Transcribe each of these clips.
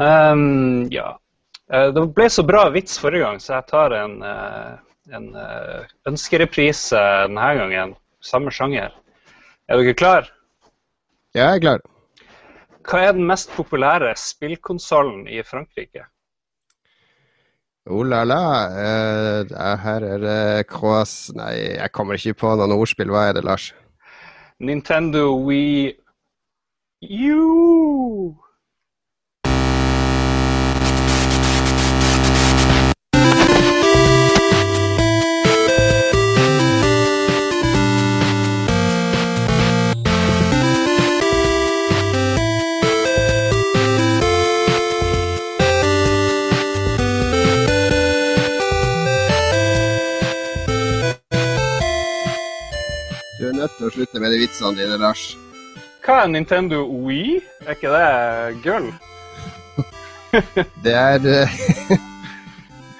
Um, ja. Uh, det ble så bra vits forrige gang, så jeg tar en, uh, en uh, ønskereprise denne gangen. Samme sjanger. Er dere klar? Ja, jeg er klar. Hva er den mest populære spillkonsollen i Frankrike? Oh la la. her er det cross... Nei, jeg kommer ikke på noen ordspill. Hva er det, Lars? Nintendo Wii U. nødt til å slutte med de vitsene dine, Lars. Hva er Nintendo Wii? Er ikke det gull? Det er eh,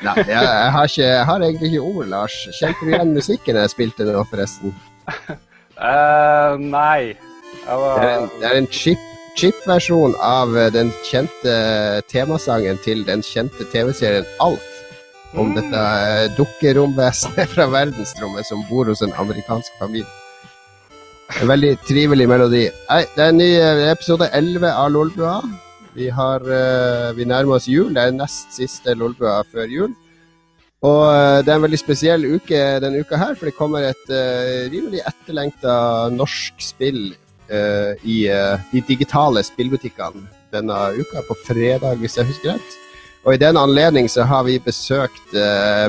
Nei, jeg, jeg, har ikke, jeg har egentlig ikke ord, Lars. Kjente du igjen musikken jeg spilte nå, forresten? Uh, nei. Var... Det er en, det er en chip, chip-versjon av eh, den kjente temasangen til den kjente TV-serien Alf. Om mm. dette dukkeromvesenet fra verdensrommet som bor hos en amerikansk familie. En veldig trivelig melodi. Nei, det er en ny episode 11 av Lolbua. Vi, har, uh, vi nærmer oss jul. Det er nest siste Lolbua før jul. Og uh, det er en veldig spesiell uke denne uka her, for det kommer et uh, rimelig etterlengta norsk spill i de digitale spillbutikkene denne uka, på fredag, hvis jeg husker rett. Og i den anledning så har vi besøkt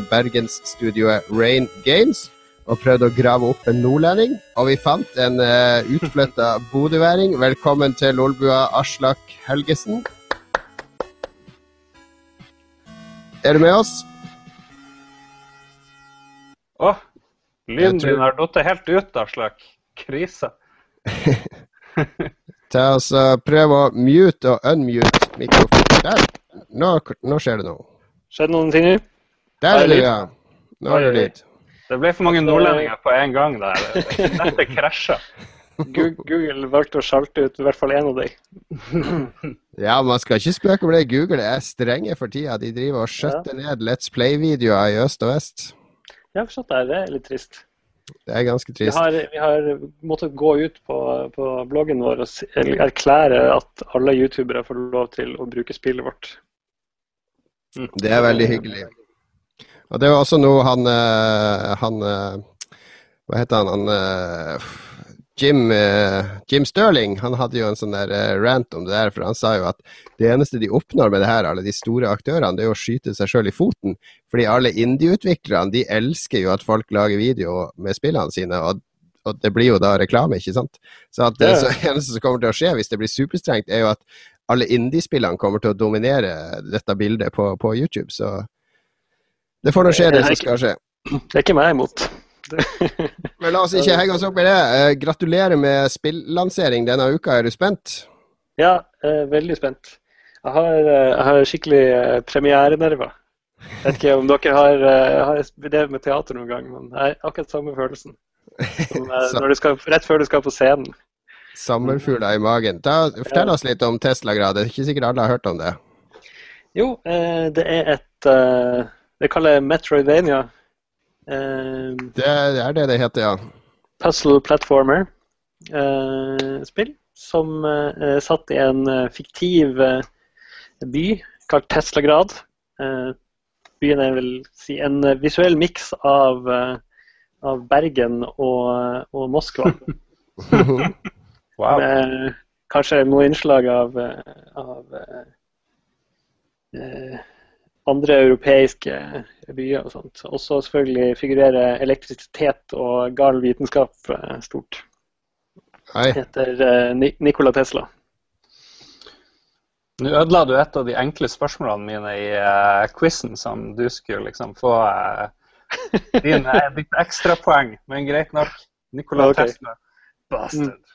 bergensstudioet Rain Games og prøvde å grave opp en nordlending. Og vi fant en uh, utflytta bodøværing. Velkommen til Lolbua, Aslak Helgesen. Er du med oss? Å, oh, lyden tror... din har datt helt ut, Aslak. Krise. Ta oss og Prøv å mute og unmute mikrofonen. Der. Nå, nå skjer det noe. Skjedde noen ting? Der er det, ja. Nå er det lyd. Det ble for mange nordlendinger på en gang der. Dette krasja. Google valgte å sjalte ut i hvert fall én av dem. ja, man skal ikke spøke med det. Google er strenge for tida. De driver og skjøtter ja. ned Let's Play-videoer i øst og vest. Ja, forstått det. Det er litt trist. Det er ganske trist. Vi har, vi har måttet gå ut på, på, bloggen vår og erklære at alle youtubere får lov til å bruke spillet vårt. Det er veldig hyggelig. Og det var også noe han, eh, han eh, Hva heter han? han eh, Jim, Jim, Sterling han hadde jo en sånn der rant om det der, for han sa jo at det eneste de oppnår med det her, alle de store aktørene, det er å skyte seg sjøl i foten. Fordi alle indie-utviklerne de elsker jo at folk lager video med spillene sine. og, og det blir jo da reklame, ikke sant. Så det så eneste som kommer til å skje hvis det blir superstrengt, er jo at alle indie-spillene kommer til å dominere dette bildet på, på YouTube. Så det får nå skje, det som skal skje. Det er ikke meg imot. Men la oss ikke henge oss opp i det. Uh, gratulerer med spillansering denne uka. Er du spent? Ja, uh, veldig spent. Jeg har, uh, jeg har skikkelig premierenerver. Jeg vet ikke om dere har, har drevet med teater noen gang, men jeg har akkurat samme følelsen. Som, skal, rett før du skal på scenen. Sommerfugler i magen. Da, fortell oss litt om Tesla-grad. Det er ikke sikkert alle har hørt om det. Jo, det er et det kaller jeg Metroidvania. Uh, det er det det heter, ja. Puzzle platformer-spill. Uh, som uh, er satt i en fiktiv by kalt Teslagrad. byen er vel si en visuell miks av, av, Bergen og, og Moskva. wow. Med kanskje noe innslag av, av andre europeiske byer og sånt. Også selvfølgelig figurerer elektrisitet og gal vitenskap eh, stort. Hei. Heter uh, Nikola Tesla. Nå ødela du et av de enkle spørsmålene mine i uh, quizen, som du skulle liksom få uh, din, ditt ekstrapoeng. Men greit nok. Nikola okay. Tesla. Bastard. Mm.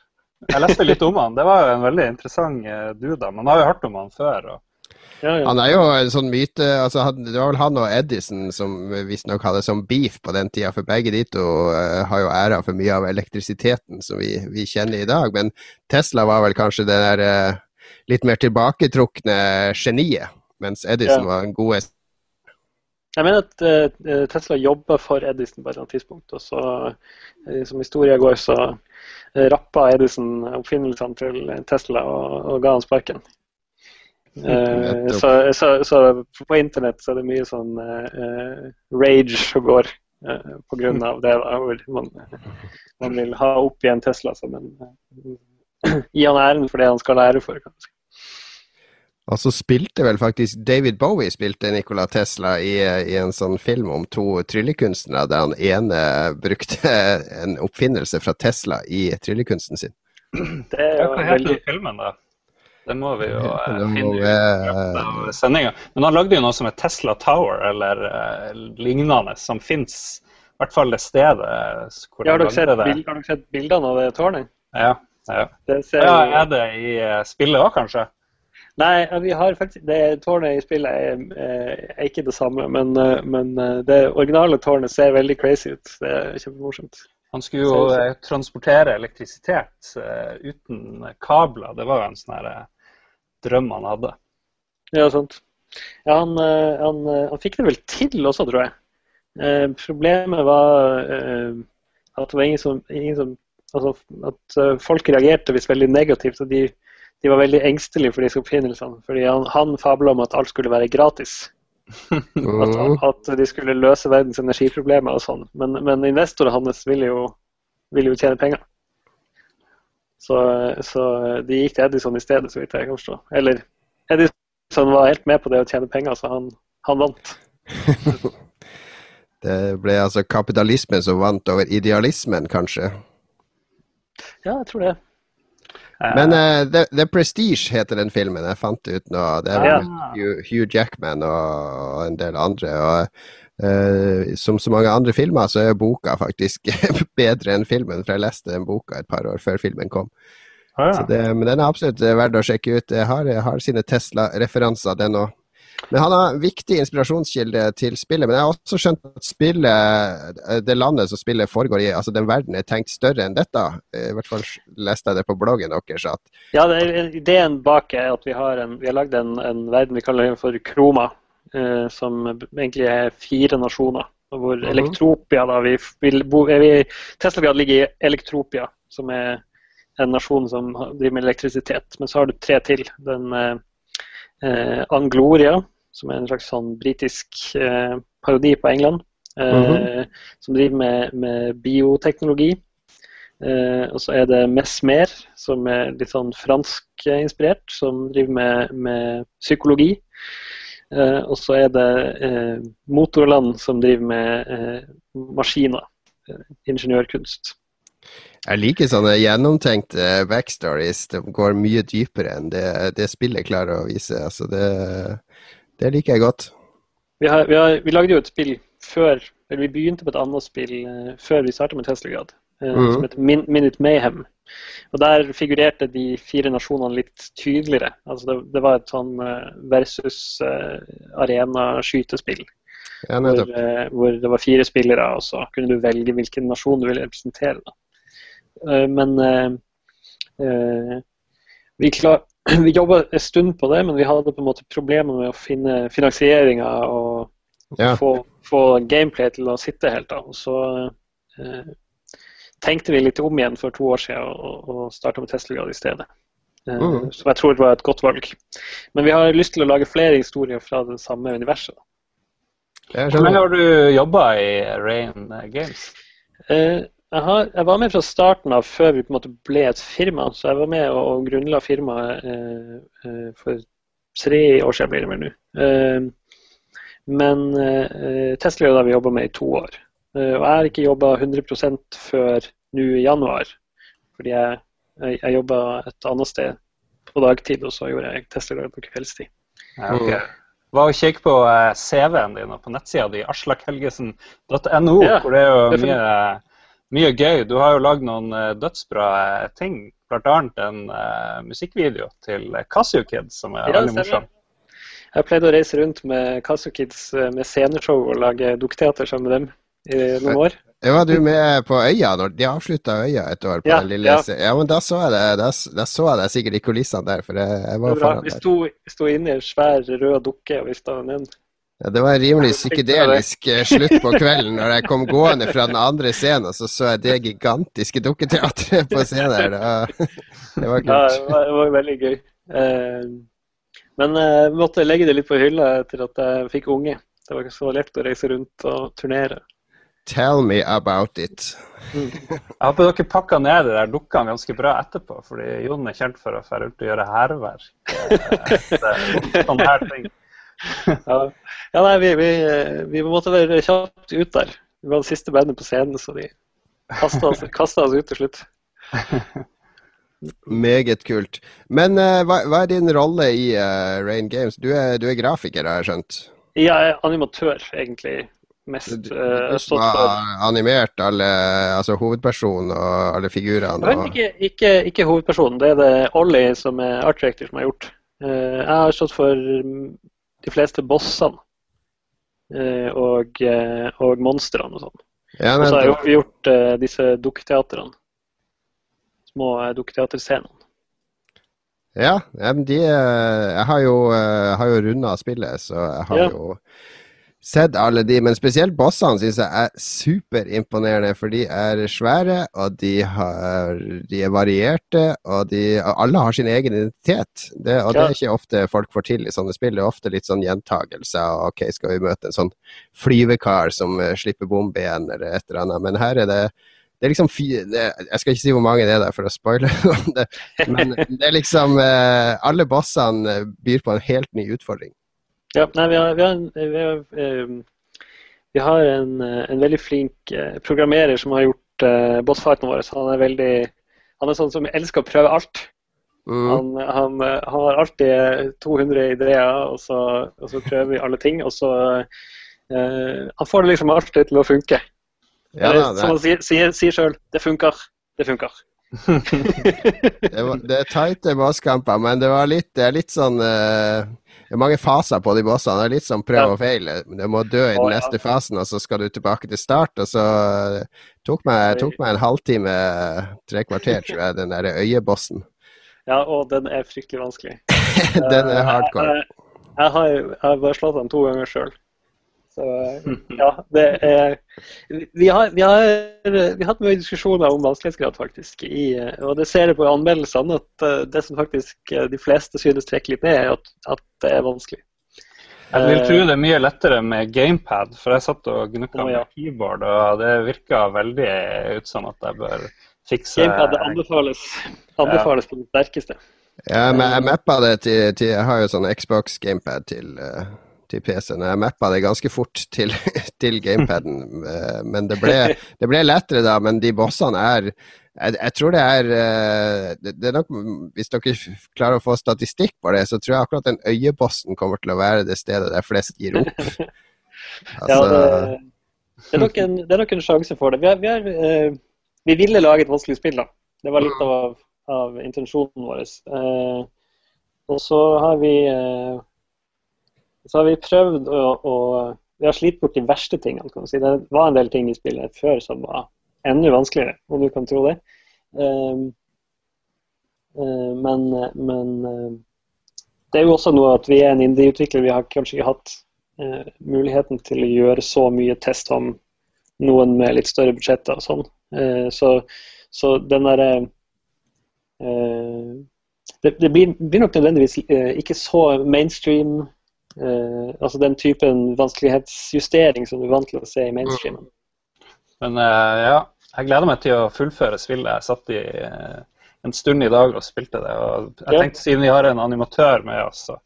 Jeg leste litt om han. Det var jo en veldig interessant uh, dude. Man har jo hørt om han før. og ja, ja. Han er jo en sånn myte altså, Det var vel han og Edison som visstnok hadde som beef på den tida, for begge de to uh, har jo æra for mye av elektrisiteten som vi, vi, kjenner i dag. Men Tesla var vel kanskje det der uh, litt mer tilbaketrukne geniet, mens Edison Ja. var den gode Jeg mener at uh, Tesla jobba for Edison på et eller annet tidspunkt. Og så, eh, som historia går, så uh, rappa Edison oppfinnelsene til Tesla og, og ga han sparken. Eh, så, så, så på internett så er det mye sånn uh, rage som går uh, på grunn av det. Da, hvor man, man vil ha opp igjen Tesla som en uh, Gi han æren for det han skal lære for. kanskje. Og så spilte vel faktisk David Bowie spilte Nikola Tesla i, i en sånn film om to tryllekunstnere, der han ene brukte en oppfinnelse fra Tesla i tryllekunsten sin. Det er jo hva heter veldig filmen, da? Det må vi jo eh, finne ut i av sendinga. Men han lagde jo noe som er Tesla Tower, eller eh, lignende, som fins i hvert fall det stedet hvor Ja, har, dere sett, det. bil- har dere sett bildene av det tårnet? Ja, ja. Det ser, ja, er det i eh, spillet òg, kanskje? Nei, vi har faktisk, det tårnet i spillet er, eh, er ikke det samme, men, eh, men eh, det originale tårnet ser veldig crazy ut. Det er kjempemorsomt. Han skulle jo eh, transportere elektrisitet eh, uten kabler. Det var jo en sånn her, eh, drøm han hadde. Ja, sant. Ja, han, eh, han, eh, han fikk det vel til også, tror jeg. Eh, problemet var eh, at det var ingen som, ingen som Altså at eh, folk reagerte visst veldig negativt. og de, de var veldig engstelige for disse oppfinnelsene. Fordi han, han fabla om at alt skulle være gratis. At, at de skulle løse verdens energiproblemer og sånn. Men, men investorene hans ville jo, ville jo tjene penger. Så, så de gikk til Edison i stedet, så vidt jeg kan forstå. Eller Edison var helt med på det å tjene penger, så han, han vant. Det ble altså kapitalismen som vant over idealismen, kanskje. Ja, jeg tror det. Eh, Men uh, The, The Prestige heter den filmen. Jeg fant det ut nå. Det er Ja. Hugh, Hugh Jackman og, og en del andre. Og eh, som så mange andre filmer, så er boka faktisk bedre enn filmen. For jeg leste den boka et par år før filmen kom. ah, Så ja. det, men den er absolutt verdt å sjekke ut. Jeg har, jeg har sine Tesla-referanser, den òg. Men han har viktig inspirasjonskilde til spillet. Men jeg har også skjønt at spillet, det landet som spillet foregår i, altså den verden er tenkt større enn dette. I hvert fall leste jeg det på bloggen deres. Ja, det er, ideen bak er at vi har, en, vi har lagd en, en verden vi kaller for Kroma, eh, som egentlig er fire nasjoner. Hvor Mhm. Elektropia da, vi eh, vi, Tesla-grad ligger i Elektropia, som er en nasjon som driver med elektrisitet. Men så har du tre til. Den eh, eh, Angloria, som er en slags sånn britisk eh, parodi på England. Eh, Som driver med, med bioteknologi. Eh, og så er det Mesmer, som er litt sånn franskinspirert, som driver med, med psykologi. Eh, og så er det eh, Motorland, som driver med eh, maskiner. Ingeniørkunst. Jeg liker sånne gjennomtenkte backstories. De går mye dypere enn det, det spillet klarer å vise. Altså det, det liker jeg godt. Vi, har, vi, har, vi lagde jo et spill før eller Vi begynte på et annet spill før vi startet med Tesla-grad, eh, Mhm. som heter Min Minute Mayhem. Og Der figurerte de fire nasjonene litt tydeligere. Altså det, det var et sånn eh, versus eh, arena-skytespill. Ja, Hvor, hvor det var fire spillere, og så kunne du velge hvilken nasjon du ville representere. Da. Men uh, vi, klar, vi jobba en stund på det, men vi hadde på en måte problemer med å finne finansieringa og Ja. få, få gameplay til å sitte helt. da. Og så eh, tenkte vi litt om igjen for to år siden og, og starta med Tesla-grad i stedet. Eh, Mhm. Som jeg tror var et godt valg. Men vi har lyst til å lage flere historier fra det samme universet. Hvor lenge har du jobba i Rain Games? Eh, jeg, har, jeg var med fra starten av, før vi på en måte ble et firma. Så jeg var med og, og grunnla firmaet eh, eh, for tre år siden, blir det vel nå. Eh, men eh, Tesla har vi jobba med i to år. Eh, og jeg har ikke jobba 100% før nå i januar. Fordi jeg, jeg, jeg jobba et annet sted på dagtid, og så gjorde jeg Tesla på kveldstid. Ja, okay. Var og kikk på eh, CV-en din og på nettsida di, aslakhelgesen.no, Ja, hvor det er jo mye, mye gøy. Du har jo lagd noen eh, dødsbra ting, bl.a. en uh, musikkvideo til Casio Kids som er Ja, veldig morsom. Jeg pleide å reise rundt med Casio Kids med sceneshow og lage dukketeater sammen med dem i noen år. Var du med på Øya når de avslutta Øya et år? på Ja, den lille ja. ja, men da så jeg det, da, da så jeg det sikkert i kulissene der, for jeg, jeg var foran der. Vi sto, sto inne i en svær rød dukke og vifta den inn. Ja, det var en rimelig psykedelisk eh, slutt på kvelden når jeg kom gående fra den andre scenen, og så så jeg det gigantiske dukketeatret på scenen her. Det, det var Ja, det var, det var veldig gøy. Eh, men jeg måtte legge det litt på hylla etter at jeg fikk unge. Det var ikke så lett å reise rundt og turnere. Tell me about it. Jeg håper dere pakka ned de der dukkene ganske bra etterpå, fordi Jon er kjent for å dra ut og gjøre hærverk. Eh, Sånne her ting. Ja, ja nei, vi, vi, vi måtte være kjapt ut der. Vi var det siste bandet på scenen, så de kasta oss, oss ut til slutt. Meget kult. Men uh, hva, hva er din rolle i uh, Rain Games? Du er, du er grafiker, har jeg skjønt? Jeg er animatør, egentlig. Mest. Som stått for animert alle, altså hovedpersonen og alle figurene? Jeg vet Og, ikke, ikke, ikke hovedpersonen. Det er det Ollie som er art director som har gjort. Uh, jeg har stått for mm, de fleste bossene uh, og, uh, og monstrene og sånn. ja, Og så har jeg gjort disse dukketeatrene. Små dukketeaterscenene. Ja, de Jeg har jo, eh, har jo runda spillet, så jeg har Ja. jo sett alle de. Men spesielt bossene syns jeg er superimponerende, for de er svære, og de, har, de er varierte, og, de, og alle har sin egen identitet. Det, og det er ikke ofte folk får til i sånne spill. Det er ofte litt sånn gjentagelser. Ok, skal vi møte en sånn flyvekar som eh, slipper bombe igjen, eller et eller annet. Men her er det det er liksom det, Jeg skal ikke si hvor mange det er der for å spoile men det er liksom eh, Alle bossene eh, byr på en helt ny utfordring. Ja, nei, vi har, vi har, en, vi har, eh, vi har en, eh, en veldig flink eh, programmerer som har gjort uh, bossfighten vår. Han er veldig han er sånn som elsker å prøve alt. Mm. Han, han, eh, han har alltid 200 ideer, og så, og så prøver vi alle ting. Og så uh, Han får det liksom alltid til å funke. Ja, Eller, det. som han sier sjøl, det funker. Det funker. det, var, det er tighte bosskamper, men det var litt, det er litt sånn uh, Det er mange faser på de bossene. Det er litt sånn prøv og feil. Du må dø i den ja. neste fasen, og så skal du tilbake til start. Og så eh, tok meg, tok meg en halvtime, tre kvarter, tror jeg, den der øyebossen. Ja, og den er fryktelig vanskelig. den er hardcore. Jeg, Jeg, jeg, har, jeg har bare slått den to ganger sjøl. Så ja, det er Vi har, vi har, vi har hatt mye diskusjoner om vanskelighetsgrad, faktisk. I, og det ser jeg på anmeldelsene at eh, det som faktisk eh, de fleste synes trekker litt ned, er at, at det er vanskelig. Jeg vil tro det er mye lettere med gamepad, for jeg satt og gnukka ja. med keyboard, og det virka veldig ut som at jeg bør fikse Gamepad anbefales, anbefales på det sterkeste. Ja, men jeg mappa det til, til Jeg har jo sånn Xbox gamepad til, eh, til PC-en. Jeg mappa det ganske fort til, til gamepaden, eh, men det ble, det ble lettere da. Men de bossene er jeg, jeg tror det er eh, det, det er nok, Hvis dere klarer å få statistikk på det, så tror jeg akkurat den øyebossen kommer til å være det stedet der flest gir opp. Ja, Altså, det, det, er nok en, det er nok en sjanse for det. Vi, er, vi, har, eh, vi ville lage et vanskelig spill, da. Det var litt av, av intensjonen vår. Og så har vi så har vi prøvd å, å Vi har slitt bort de verste tingene. kan du si. Det var en del ting i spillet før som var enda vanskeligere, om du kan tro det. Um, men men eh, det er jo også noe at vi er en indie-utvikler. Vi har kanskje ikke hatt uh, muligheten til å gjøre så mye test som noen med litt større budsjetter og sånn. Så, så den derre det, det blir, blir nok nødvendigvis ikke så mainstream Altså den typen vanskelighetsjustering som du er vant til å se i mainstreamen. Men eh, ja, jeg gleder meg til å fullføre spillet. Jeg satt i eh, en stund i dag og spilte det. og jeg tenkte Siden vi har en animatør med oss, så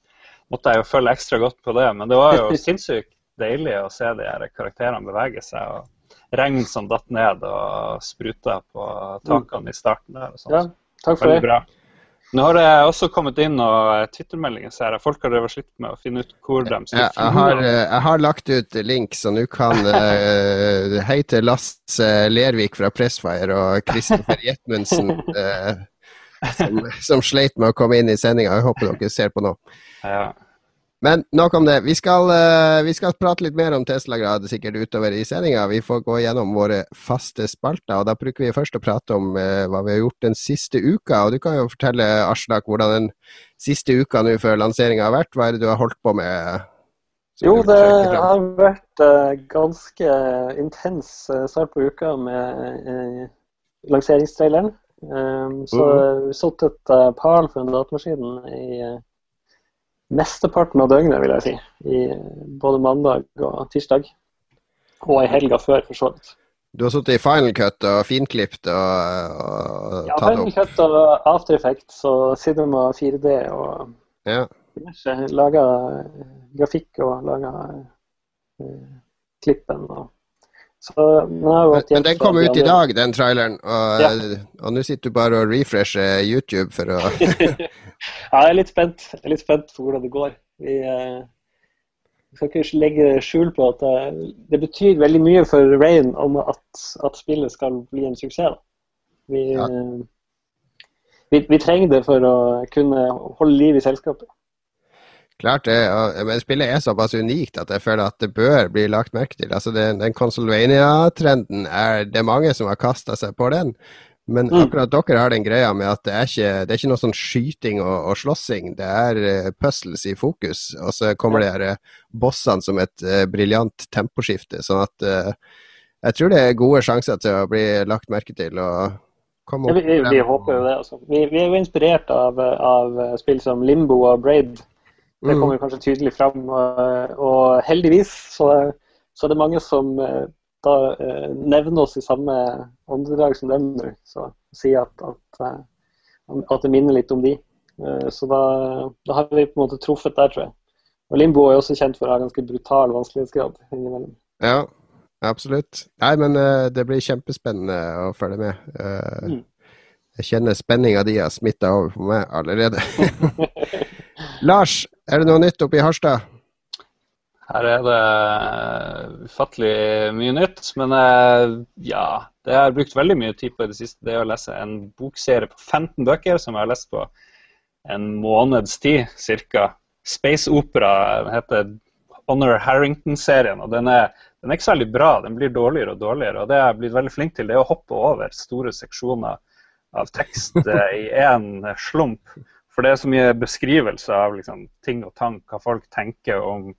måtte jeg jo følge ekstra godt på det. Men det var jo sinnssykt deilig å se de her karakterene bevege seg. og Regn som datt ned og spruta på takene i starten der. og sånt. Ja, takk for det. bra. Nå har det også kommet inn og Twitter-meldinger ser jeg. Folk har drevet slitt med å finne ut hvor de Ja, jeg, har, eh, jeg har lagt ut link, så nå kan uh, Hei til Lasse Lervik fra Pressfire og Kristoffer Jetmundsen, uh, som, som sleit med å komme inn i sendinga. Jeg håper dere ser på nå. Ja. Men nok om det. Vi skal, uh, vi skal prate litt mer om Tesla-grad sikkert utover i sendinga. Vi får gå gjennom våre faste spalter. og Da bruker vi først å prate om uh, hva vi har gjort den siste uka. og Du kan jo fortelle Aslak, hvordan den siste uka nå før lanseringa har vært. Hva er det du har holdt på med? Jo, det har vært ganske intens start på uka med lanseringstraileren. Så mm. vi satt et par foran datamaskin i mesteparten av døgnet, vil jeg si. I både mandag og tirsdag. Og i helga før, for så vidt. Du har sittet i Final Cut og finklipt og, og ja, tatt opp? Ja, Final Cut og After Effects og Cinema 4D og ja. Laga grafikk og laga uh, klippen. og så, men, men, den kom ut i dag, den traileren, og, ja. og nå sitter du bare og refresher YouTube for å Ja, jeg er litt spent. Jeg er litt spent på hvordan det går. Vi, eh, skal ikke legge skjul på at det, eh, det betyr veldig mye for Rain om at, at spillet skal bli en suksess. Vi, ja. eh, vi, vi, trenger det for å kunne holde liv i selskapet. Klart det, men spillet er såpass unikt at jeg føler at det bør bli lagt merke til. Altså den, Den Consolvania-trenden er det mange som har kasta seg på den. Men mm. akkurat dere har den greia med at det er ikke, det er ikke noe sånn skyting og, og slåssing. Det er uh, puzzles i fokus, og så kommer ja. de uh, bossene som et uh, briljant temposkifte. Sånn at uh, jeg tror det er gode sjanser til å bli lagt merke til. og komme opp. Ja, vi, vi, håper jo det. Altså. Vi, vi, er jo inspirert av, av, spill som Limbo og Braid. Det mm. kommer mm. kanskje tydelig fram. Og, og heldigvis så, så, er det mange som da nevner oss i samme åndedrag som dem nå. Så sier at, at, eh, at, det minner litt om de. Eh, så da, da, har vi på en måte truffet der, tror jeg. Og Limbo er også kjent for å ha ganske brutal vanskelighetsgrad innimellom. Ja, absolutt. Nei, men det blir kjempespennende å følge med. Mm. Jeg kjenner spenninga di har smitta over på meg allerede. Lars, er det noe nytt oppe i Harstad? Her er det ufattelig mye nytt. Men eh, ja, det har jeg brukt veldig mye tid på i det siste, det er å lese en bokserie på 15 bøker som jeg har lest på en måneds tid ca. Space Opera den heter Honor Harrington-serien. og den er, den er, ikke særlig bra, den blir dårligere og dårligere. og Det jeg har blitt veldig flink til, det er å hoppe over store seksjoner av tekst eh, i én slump. For det er så mye beskrivelse av liksom, ting og tank, hva folk tenker om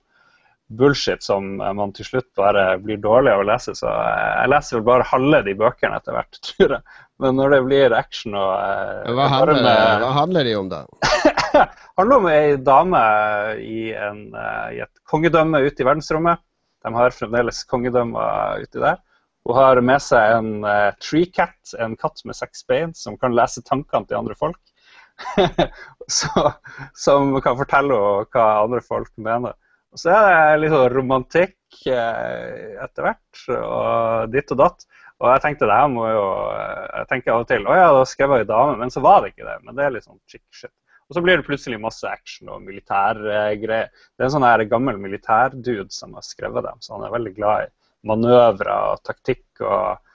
bullshit som man til slutt bare blir dårlig av å lese. Så jeg leser vel bare halve de bøkene etter hvert, tror jeg. Men når det blir action og eh, hva handler, med, hva handler, de om, da? handler om ei dame i, en, eh, i, et kongedømme ute i verdensrommet. De har fremdeles kongedømmer uti der. Hun har med seg en uh, tree cat, en katt med seks bein, som kan lese tankene til andre folk. så, som kan fortelle hva andre folk mener. Og så er det litt sånn romantikk eh, etter hvert, og ditt og datt. Og jeg tenkte det her må jo Jeg tenker av og til å ja, da skrev jeg ei dame, men så var det ikke det. Men det er litt sånn chick shit. Og så blir det plutselig masse action og militærgreier. Det er en sånn her gammel militærdude som har skrevet dem, så han er veldig glad i manøvrer og taktikk og eh,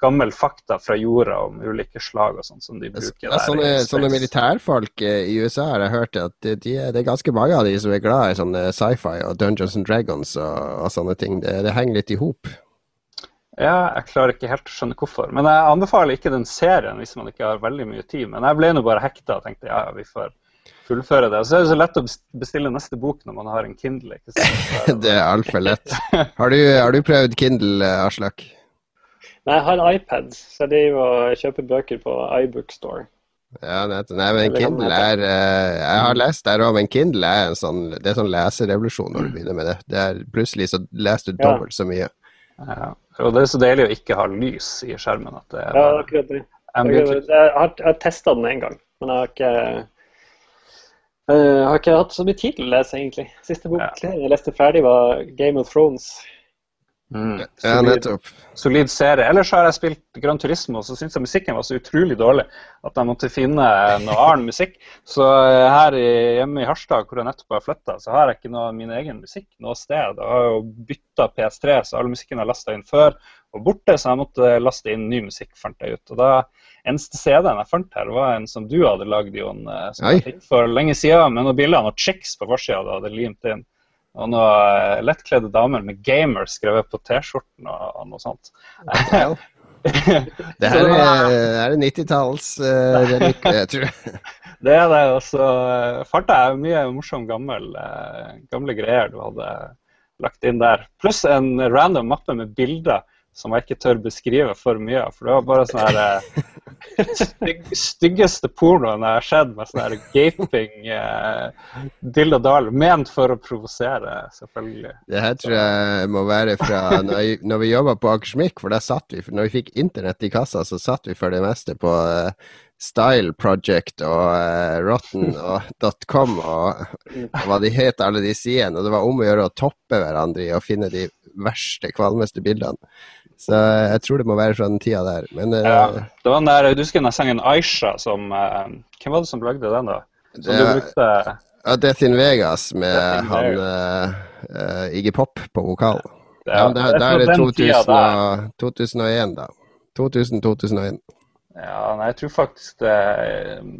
gammel fakta fra jorda om ulike slag og sånn som de bruker ja, Sånne, sånne militærfolk eh, i USA har jeg hørt at de, de, det er ganske mange av de som er glad i sånne sci-fi og Dungeons and Dragons og, og sånne ting. Det, det henger litt i hop. Ja, jeg klarer ikke helt å skjønne hvorfor. Men jeg anbefaler ikke den serien hvis man ikke har veldig mye tid. Men jeg ble nå bare hekta og tenkte ja, vi får fullføre det. Og så er det så lett å bestille neste bok når man har en Kindle. det er altfor lett. Har du, har du prøvd Kindle, Aslak? Nei, jeg har en iPad, så jeg driver og kjøper bøker på iBookstore. Ja, Nei, men Kindle er uh, Jeg har lest der òg, men Kindle er en sånn Det er sånn leserevolusjon når du begynner med det. det er, plutselig så leser du dobbelt ja. så mye. Ja. Og det er så deilig å ikke ha lys i skjermen. At det er ja, akkurat det. Jeg har, jeg har testa den en gang, men jeg har ikke jeg uh, har ikke hatt så mye tid til å lese, egentlig. Siste bok ja. jeg leste ferdig, var Game of Thrones. Mm. Ja, Solid, nettopp. solid serie. Ellers har jeg spilt Gran Turismo, og så syns jeg musikken var så utrolig dårlig at jeg måtte finne noe annen musikk. Så eh, her hjemme i Harstad, hvor jeg nettopp har flytta, så har jeg ikke noe min egen musikk noe sted. Jeg har jo bytta PS3, så all musikken jeg har lasta inn før, var borte, så jeg måtte laste inn ny musikk, fant jeg ut. Og da Eneste CD-en jeg fant her, var en som du hadde lagd, Jon, eh, som Oi. jeg fikk for lenge siden, med noen bilder av noen chicks på forsida du hadde limt inn. Og noen lettkledde damer med 'gamer' skrevet på T-skjorten og, noe sånt. Ja. Det her er, er 90-talls uh, relikk, jeg tror. Det er det. Og så eh, fant jeg mye morsom gammel, eh, gamle greier du hadde lagt inn der. Pluss en random mappe med bilder som jeg ikke tør beskrive for mye av. For det var bare sånn her eh, stygg, styggeste pornoen jeg har sett, med sånn her gaping eh, dill og dal. Ment for å provosere, selvfølgelig. Det her tror jeg må være fra når, jeg, når vi jobba på Akersmik, for da satt vi, når vi fikk internett i kassa, så satt vi for det meste på uh, Style Project og uh, Rotten og .com og hva de het, alle de sidene. Og det var om å gjøre å toppe hverandre i å finne de verste, kvalmeste bildene. Så jeg tror det må være fra den tida der. Men eh, Ja, det var den der, Du husker den sangen Aisha som eh, Hvem var det som lagde den, da? Som Det du brukte ja, Death in Vegas med in han uh, Iggy Pop på vokal. Ja, Ja, da, da er det den tida 2000, der- og- 2001, da. 2000-2001. Ja, nei, jeg tror faktisk det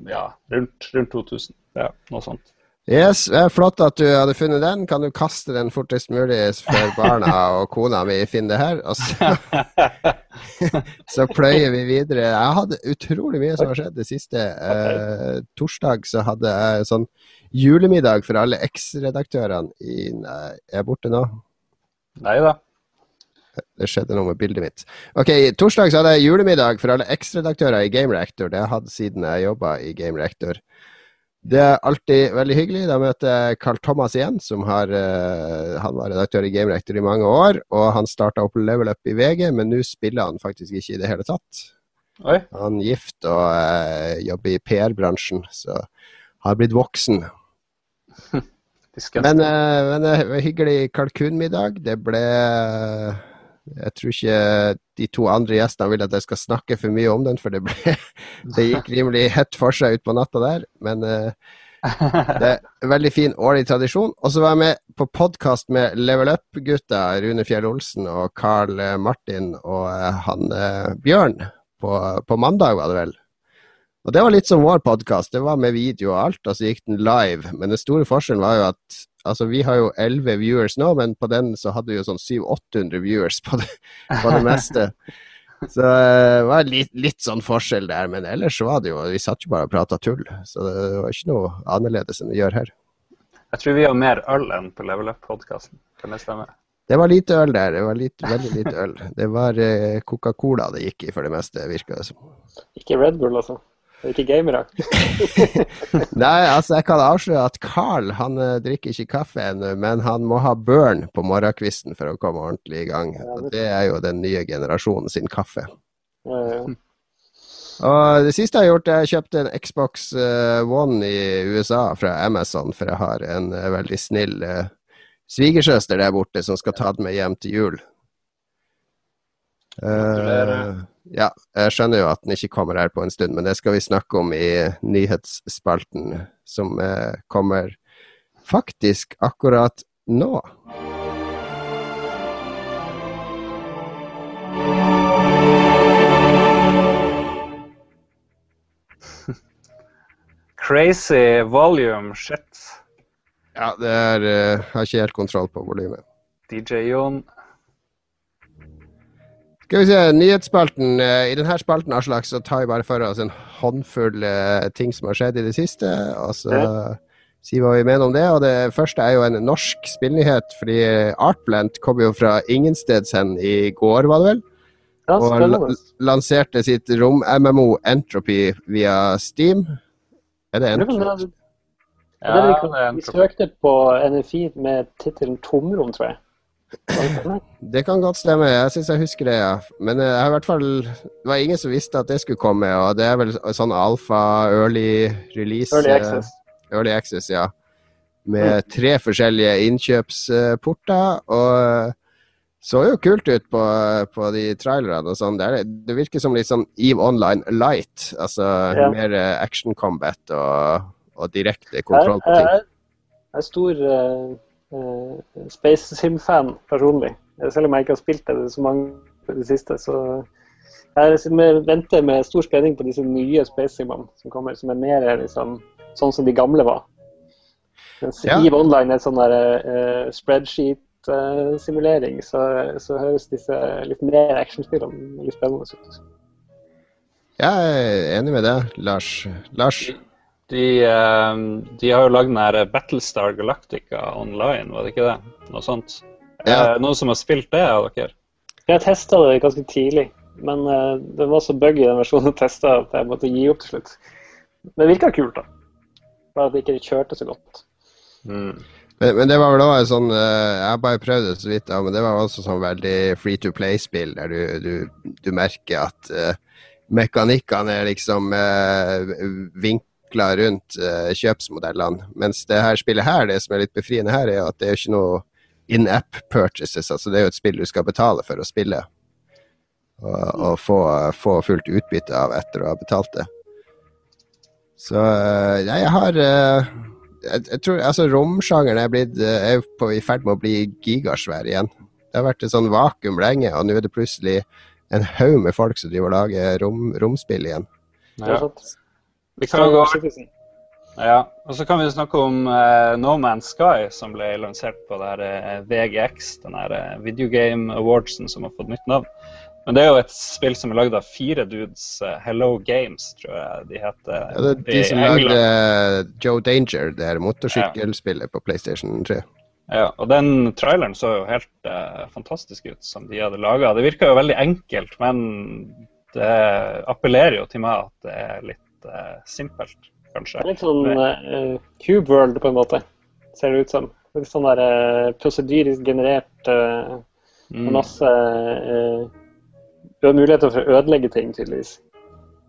Ja, rundt, rundt 2000. Ja, noe sånt. Yes, Flott at du hadde funnet den. Kan du kaste den fortest mulig før barna og kona mi finner det her? Og så, så pløyer vi videre. Jeg hadde utrolig mye som har skjedd det siste. Eh, torsdag så hadde jeg sånn julemiddag for alle eks-redaktørene i Nei, jeg er borte nå. Nei da. Det skjedde noe med bildet mitt. Ok, Torsdag så hadde jeg julemiddag for alle eks-redaktører i Game Reactor. Det har jeg hatt siden jeg jobba i Game Reactor. Det er alltid veldig hyggelig. Da møter jeg Carl Thomas igjen, som har, uh, han var redaktør i Game Reactor i mange år. Og han starta opp Level Up i VG, men nå spiller han faktisk ikke i det hele tatt. Oi. Han er gift og uh, jobber i PR-bransjen, så har blitt voksen. Men, uh, men hyggelig kalkunmiddag. Det ble Jeg tror ikke de to andre gjestene vil at jeg skal snakke for mye om den, for det, ble, det gikk rimelig hett for seg utpå natta der. Men eh, det er en veldig fin årlig tradisjon. Og så var jeg med på podkast med Level Up-gutta, Rune Fjell Olsen og Carl Martin og eh, han eh, Bjørn, på, på mandag, var det vel. Og det var litt som vår podkast. Det var med video og alt, og så gikk den live. Men den store forskjellen var jo at altså vi har jo 11 viewers nå, men på den så hadde vi jo sånn 700-800 viewers på det, på det meste. Så eh, det var litt, litt sånn forskjell der, men ellers var det jo Vi satt jo bare og prata tull. Så det var ikke noe annerledes enn vi gjør her. Jeg tror vi har mer øl enn på Level Up-podkasten. Kan det stemme? Det var lite øl der. Det var litt, veldig lite øl. Det var eh, Coca-Cola det gikk i for det meste, virka det som. Ikke Red Bull, altså. Ikke gamere. Nei, altså jeg kan avsløre at Carl han eh, drikker ikke kaffe ennå, men han må ha burn på morgenkvisten for å komme ordentlig i gang. Og det er jo den nye generasjonen sin kaffe. Eh, Og det siste jeg har gjort, er jeg kjøpte en Xbox eh, One i USA fra Amazon, for jeg har en eh, veldig snill svigersøster der borte som skal ta den med hjem til jul. Gratulerer. Ja, jeg skjønner jo at den ikke kommer her på en stund, men det skal vi snakke om i nyhetsspalten, som eh, kommer faktisk akkurat nå. Crazy volume shit. Ja, det er eh, Har ikke helt kontroll på volumet. DJ Jon. Skal vi se, nyhetsspalten. eh, I denne spalten Aslak, så tar vi bare for oss en håndfull eh, ting som har skjedd i det siste, og så sier hva vi mener om det. Og det første er jo en norsk spillnyhet, fordi Artplant kom jo fra ingensteds hen i går, var det vel? ja, Og lanserte sitt rom-MMO Entropy via Steam. Er det er Entropy? er Ja, det er vi søkte på NFI med tittelen 'Tomrom', tror jeg. Det kan godt stemme, jeg syns jeg husker det, ja. Men eh, jeg har i hvert fall Det var ingen som visste at det skulle komme, og det er vel sånn alfa, early release Early eh, access. Early access, ja. Med tre forskjellige innkjøpsporter. Og Så jo kult ut på, på de trailerne og sånn. Det, det, virker som litt sånn Eve Online light. Altså ja. mer eh, action combat og, og direkte kontroll på ting. det er stor uh, Space Sim-fan personlig. Selv om jeg ikke har spilt det så mange i det siste. så jeg venter med stor spenning på disse nye Space Simene som kommer, som er mer liksom, sånn som de gamle var. Mens ja. EVE Online er sånn der, uh, spreadsheet-simulering, så, så, høres disse litt mer actionspillene litt spennende ut. Jeg er enig med deg, Lars. Lars? De, uh, de har jo lagd den her Battlestar Galactica online, var det ikke det? Noe sånt. Ja. Uh, noen som har spilt det av dere? Jeg testa det ganske tidlig, men uh, det var så buggy den versjonen jeg testa at jeg måtte gi opp til slutt. Men det virka kult, da. Bare at det ikke kjørte så godt. Mm. Men, men, det var vel òg sånn uh, Jeg har bare prøvd det så vidt, ja, men det var også sånn veldig free to play-spill, der du, du, du, merker at uh, mekanikkene er liksom uh, vinkla rundt uh, kjøpsmodellene. Mens det her spillet her, det som er litt befriende her, er at det er ikke noe in app purchases. altså Det er jo et spill du skal betale for å spille. Og, og få, få, fullt utbytte av etter å ha betalt det. Så ja, jeg har jeg, jeg, tror altså romsjangeren er, blitt, eh, er på, i ferd med å bli gigasvær igjen. Det har vært et sånn vakuum lenge, og nå er det plutselig en haug med folk som driver og lager rom, romspill igjen. Ja. Vi kan gå ja, og så kan vi snakke om uh, No Man's Sky, som ble lansert på det her, uh, eh, VGX, den her uh, Video Game Awardsen som har fått nytt navn. Men det er jo et spill som er lagd av fire dudes. Uh, Hello Games, tror jeg de heter. Ja, det er de som lagde uh, Joe Danger, det her motorsykkelspillet ja. på PlayStation 3. Ja, og den traileren så jo helt uh, fantastisk ut, som de hadde laga. Det virka jo veldig enkelt, men det appellerer jo til meg at det er litt uh, simpelt, kanskje. Litt sånn uh, Cube World, på en måte, ser det ut som. Litt sånn der uh, prosedyrisk generert uh, mm. masse du har muligheter for å ødelegge ting, tydeligvis.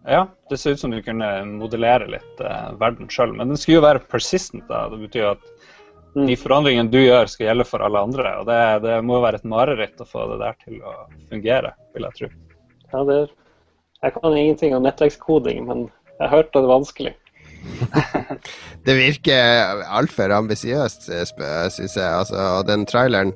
Ja, det ser ut som du kunne modellere litt uh, verden sjøl. Men den skulle jo være persistent. da. Det betyr jo at mm. de forandringene du gjør, skal gjelde for alle andre. Og det, det må være et mareritt å få det der til å fungere, vil jeg tro. Ja, det er, Jeg kan ingenting om nettverkskoding, men jeg har hørt at det vanskelig. det virker altfor ambisiøst, syns jeg. Altså, og den traileren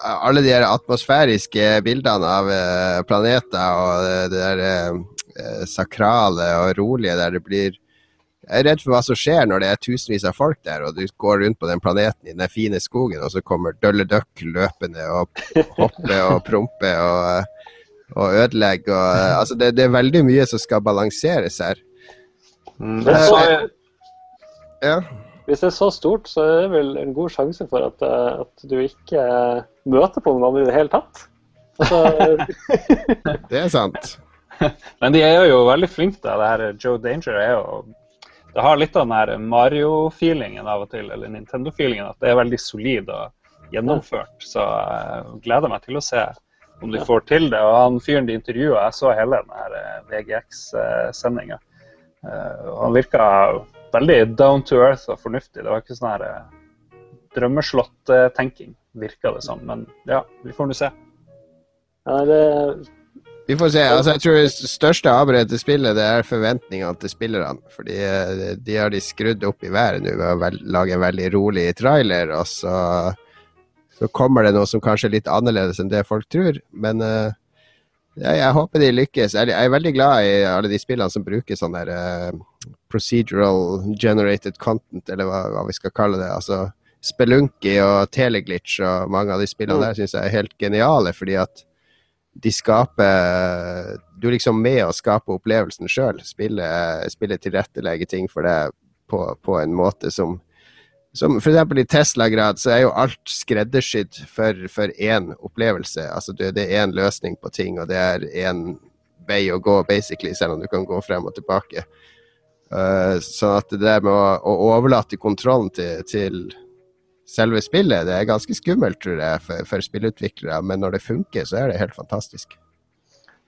alle de atmosfæriske bildene av eh, planeter og det der eh, sakrale og rolige der det blir Jeg er redd for hva som skjer når det er tusenvis av folk der, og du går rundt på den planeten i den fine skogen, og så kommer Dølle Duck løpende og hopper og promper og, og ødelegge og Altså, det, det, er veldig mye som skal balanseres her. Men Det, så, ja. Hvis det er så stort, så er det vel en god sjanse for at, eh, at du ikke eh, møter på noen andre i det hele tatt. Altså, det er sant. Men de er jo veldig flinke til det her. Joe Danger er jo Det har litt av den her Mario-feelingen av og til, eller Nintendo-feelingen, at det er veldig solid og gjennomført. Så jeg gleder meg til å se om de får til det. Og han fyren de intervjua, jeg så hele den her eh, VGX-sendinga. Han virka veldig down to earth og fornuftig. Det var ikke sånn her eh, drømmeslott-tenking, virka det som. Men ja, vi får nå se. Ja, det... Vi får se. altså Jeg tror det største avbredet til spillet det er forventningene til spillerne. Fordi eh, de har de skrudd opp i været nå ved å lage en veldig rolig trailer. Og så, så, kommer det noe som kanskje er litt annerledes enn det folk tror. Men uh, jeg, jeg, håper de lykkes. Jeg, jeg, er veldig glad i alle de spillene som bruker sånn der uh, procedural generated content, eller hva, hva, vi skal kalle det. Altså Spelunky og Teleglitch og mange av de spillene mm. der syns jeg er helt geniale, fordi at de skaper Du er liksom med å skape opplevelsen sjøl. Spille, spille tilrettelegge ting for deg på, på en måte som som F.eks. i Tesla-grad så er jo alt skreddersydd for, for én opplevelse. Altså det, det er én løsning på ting, og det er én vei å gå, basically, selv om du kan gå frem og tilbake. Uh, sånn at det der med å, å overlate kontrollen til, til, selve spillet, det er ganske skummelt, tror jeg, for, for spillutviklere. Men når det funker, så er det helt fantastisk.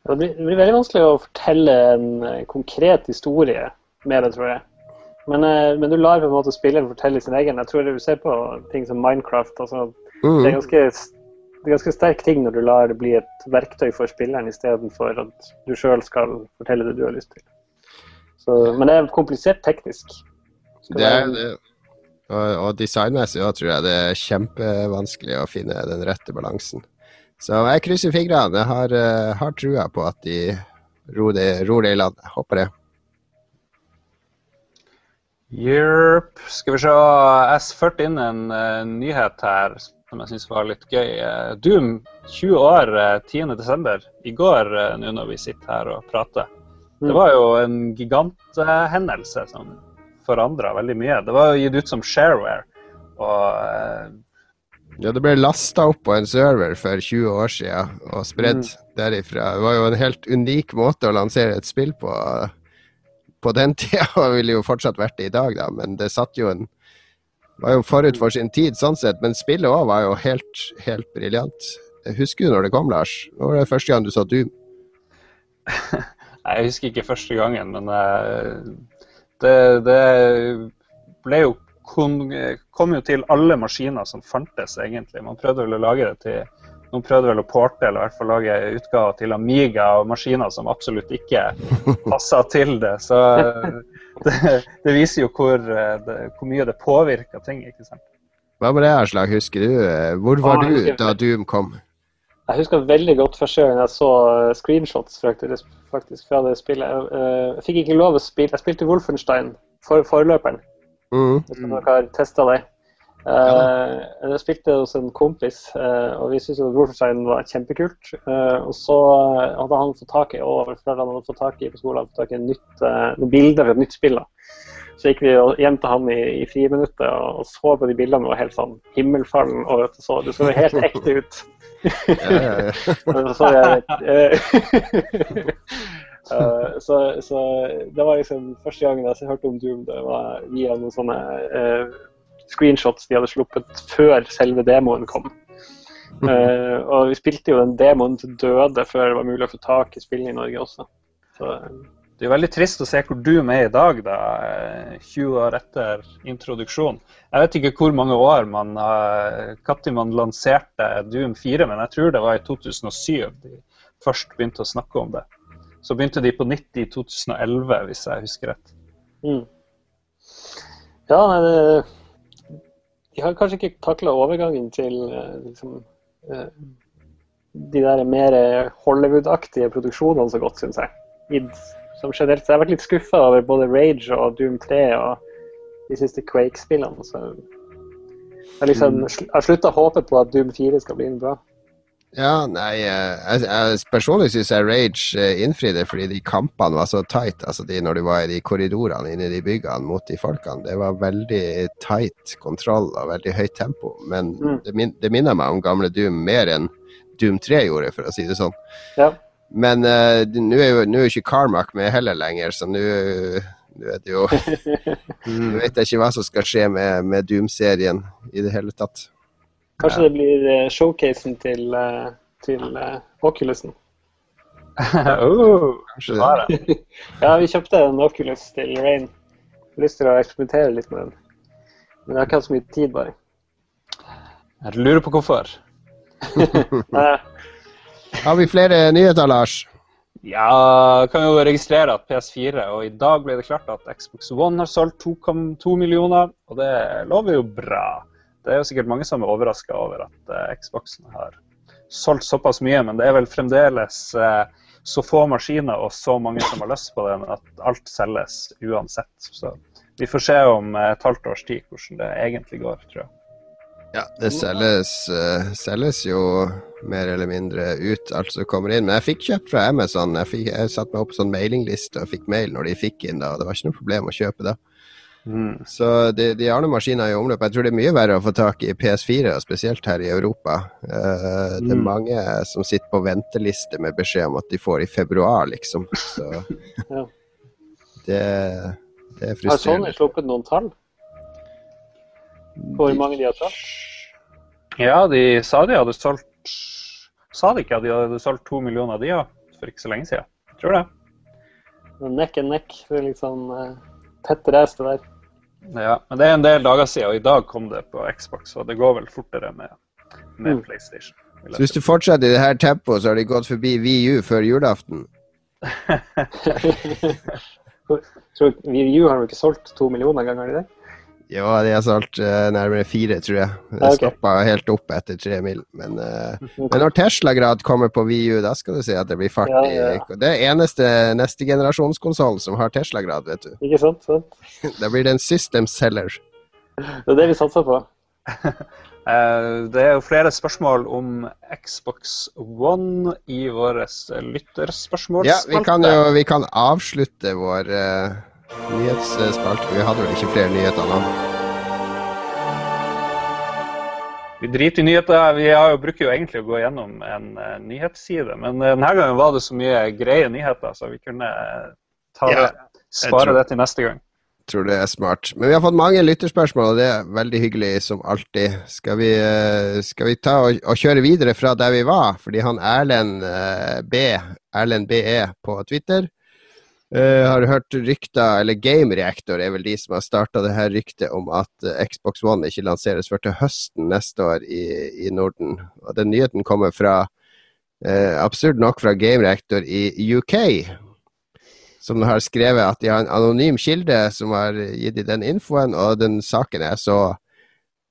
Det blir, det blir veldig vanskelig å fortelle en konkret historie med det, tror jeg. Men, eh, men, du lar på en måte spilleren fortelle sin egen. Jeg tror du ser på ting som Minecraft. Altså, mm. Det er ganske det er ganske sterk ting når du lar det bli et verktøy for spilleren istedenfor at du sjøl skal fortelle det du har lyst til. Så, men det er komplisert teknisk. Skal Det er det. Og, og designmessig òg tror jeg det er kjempevanskelig å finne den rette balansen. Så jeg krysser fingrene. Jeg har, eh, har trua på at de ror det, ror det i land. Håper det. Yerp. Skal vi se. Jeg førte inn en uh, nyhet her som jeg syns var litt gøy. Eh, Doom 20 år eh, 10.12. I går, eh, nå når vi sitter her og prater. Det Mm. var jo en giganthendelse som forandra veldig mye. Det var jo gitt ut som shareware. Og eh, Ja, det ble lasta opp på en server for 20 år siden og spredd derifra. Det var jo en helt unik måte å lansere et spill på på den tida, og ville jo fortsatt vært det i dag, da, men det satt jo en var jo forut for sin tid, sånn sett. Men spillet òg var jo helt, helt briljant. Husker du når det kom, Lars? Når var det første gang du så Doom? Jeg husker ikke første gangen, men eh, det, det ble jo kom jo til alle maskiner som fantes, egentlig. Man prøvde vel å lage det til Noen prøvde vel å porte eller i hvert fall lage utgaver til Amiga og maskiner som absolutt ikke passa til det. Så det, det viser jo hvor, eh, det, hvor mye det påvirker ting, ikke sant. Hva med det, Aslak? Husker du? eh, Hvor var ah, du da Doom kom? Jeg husker veldig godt første gang jeg så eh, screenshots faktisk, faktisk fra det spillet. Jeg, jeg fikk ikke lov å spille. Jeg spilte Wolfenstein, for, forløperen. Mm. Hvis dere har testa det. Eh, jeg spilte hos en kompis, eh, og vi syntes Wolfenstein var kjempekult. Eh, og så hadde han fått tak i og foreldrene hadde fått tak i på skolen fått tak i nytt, noen bilder fra et nytt spill. da. Så gikk vi hjem til han i, i friminuttet og, så på de bildene og var helt sånn himmelfallen. og vet du, så, Det så helt ekte ut. Ja, ja, ja. Så jeg, eh, så, så det var liksom første gangen jeg hørte om Doom. Det var via noen sånne eh, screenshots de hadde sluppet før selve demoen kom. Uh, og vi spilte jo den demoen til døde før det var mulig å få tak i spillet i Norge også. Så, Det er veldig trist å se hvor Doom er i dag, da, eh, 20 år etter introduksjon. Jeg vet ikke hvor mange år man har Når man lanserte Doom 4, men jeg tror det var i 2007 de først begynte å snakke om det. Så begynte de på nytt i 2011, hvis jeg husker rett. mm. Ja, nei, det, de har kanskje ikke takla overgangen til eh, liksom, eh, de der mer Hollywood-aktige produksjonene så godt, syns jeg. I, som generelt, så jeg har vært litt skuffa over både Rage og Doom 3 og de siste Quake-spillene. Så jeg liksom, sl- har slutta å håpe på at Doom 4 skal bli en bra. Ja, nei, eh, jeg, jeg personlig syns jeg Rage eh, innfridde fordi de kampene var så tight. Altså de, når du var i de korridorene inne i de byggene mot de folkene. Det var veldig tight kontroll og veldig høyt tempo. Men Mm. det, min, det minner meg om gamle Doom mer enn Doom 3 gjorde, for å si det sånn. Ja. Men uh, nå er jo er ikke Carmack med heller lenger, så nå vet jo Nå vet jeg ikke hva som skal skje med, med Doom-serien i det hele tatt. Kanskje det blir eh, showcasen til, eh, til eh, Oculusen. oh, Kanskje det var det. Ja, vi kjøpte en Oculus til Rain. Jeg har lyst til å eksperimentere litt med den. Men jeg har ikke hatt så mye tid, bare. Jeg lurer på hvorfor. Har vi flere nyheter, Lars? Ja, kan jo registrere at PS4 Og i dag ble det klart at Xbox One har solgt 2,2 millioner, og det lover jo bra. Det er jo sikkert mange som er overraska over at uh, Xboxen har solgt såpass mye, men det er vel fremdeles uh, så få maskiner og så mange som har lyst på den, at alt selges uansett. Så vi får se om eh, et halvt års tid hvordan det egentlig går, tror jeg. Ja, det selges, uh, selges jo mer eller mindre ut, alt som kommer inn. Men jeg fikk kjøpt fra Amazon. Jeg, fikk, jeg satte meg opp på sånn mailingliste og fikk mail når de fikk inn da. Det var ikke noe problem å kjøpe da. Så de, de har noen maskiner i omløp. Jeg tror det er mye verre å få tak i PS4, spesielt her i Europa. Uh, Det er Mm. mange som sitter på venteliste med beskjed om at de får i februar, liksom. Så Ja. det, det er Har Sony sluppet noen tall? Hvor mange de har solgt? Ja, de sa de hadde solgt Sa de ikke at de hadde solgt to millioner, de òg, for ikke så lenge siden? Jeg tror det. Nekk er nekk. Det er litt sånn uh, tett race, det der. Ja, men det er en del dager siden, og i dag kom det på Xbox, så det går vel fortere med med Mm. PlayStation. Så hvis du fortsetter i det her tempoet, så har de gått forbi VU før julaften. tror VU har jo ikke solgt to millioner ganger i det? Jo, de har solgt uh, nærmere fire, tror jeg. Det okay. stoppa helt opp etter tre mil. Men, eh, men når Tesla-grad kommer på VU, da skal du se at det blir fart Ja, i ja, ja. Det er eneste neste generasjonskonsoll som har Tesla-grad, vet du. Ikke sant? sant? Da blir det en system seller. Det er det vi satser på. Eh, Det er jo flere spørsmål om Xbox One i vår lytterspørsmålsspalte. Ja, vi kan jo vi kan avslutte vår uh, nyhetsspalte. Vi hadde vel ikke flere nyheter nå. Vi driter i nyheter. Vi har jo, bruker jo egentlig å gå gjennom en uh, nyhetsside, men uh, denne gangen var det så mye greie nyheter, så vi kunne eh, ta Ja, det, spare tror- det til neste gang. Tror det er smart. Men vi har fått mange lytterspørsmål, og det er veldig hyggelig som alltid. Skal vi, uh, skal vi ta og, og kjøre videre fra der vi var? Fordi han Erlend B, Erlend BE på Twitter, eh, har hørt rykter, eller Game Reactor er vel de som har starta det her ryktet om at eh, Xbox One ikke lanseres før til høsten neste år i, i Norden. Og den nyheten kommer fra, uh, absurd nok, fra Game Reactor i UK som har skrevet at de har en anonym kilde som har gitt dem den infoen, og den saken er så,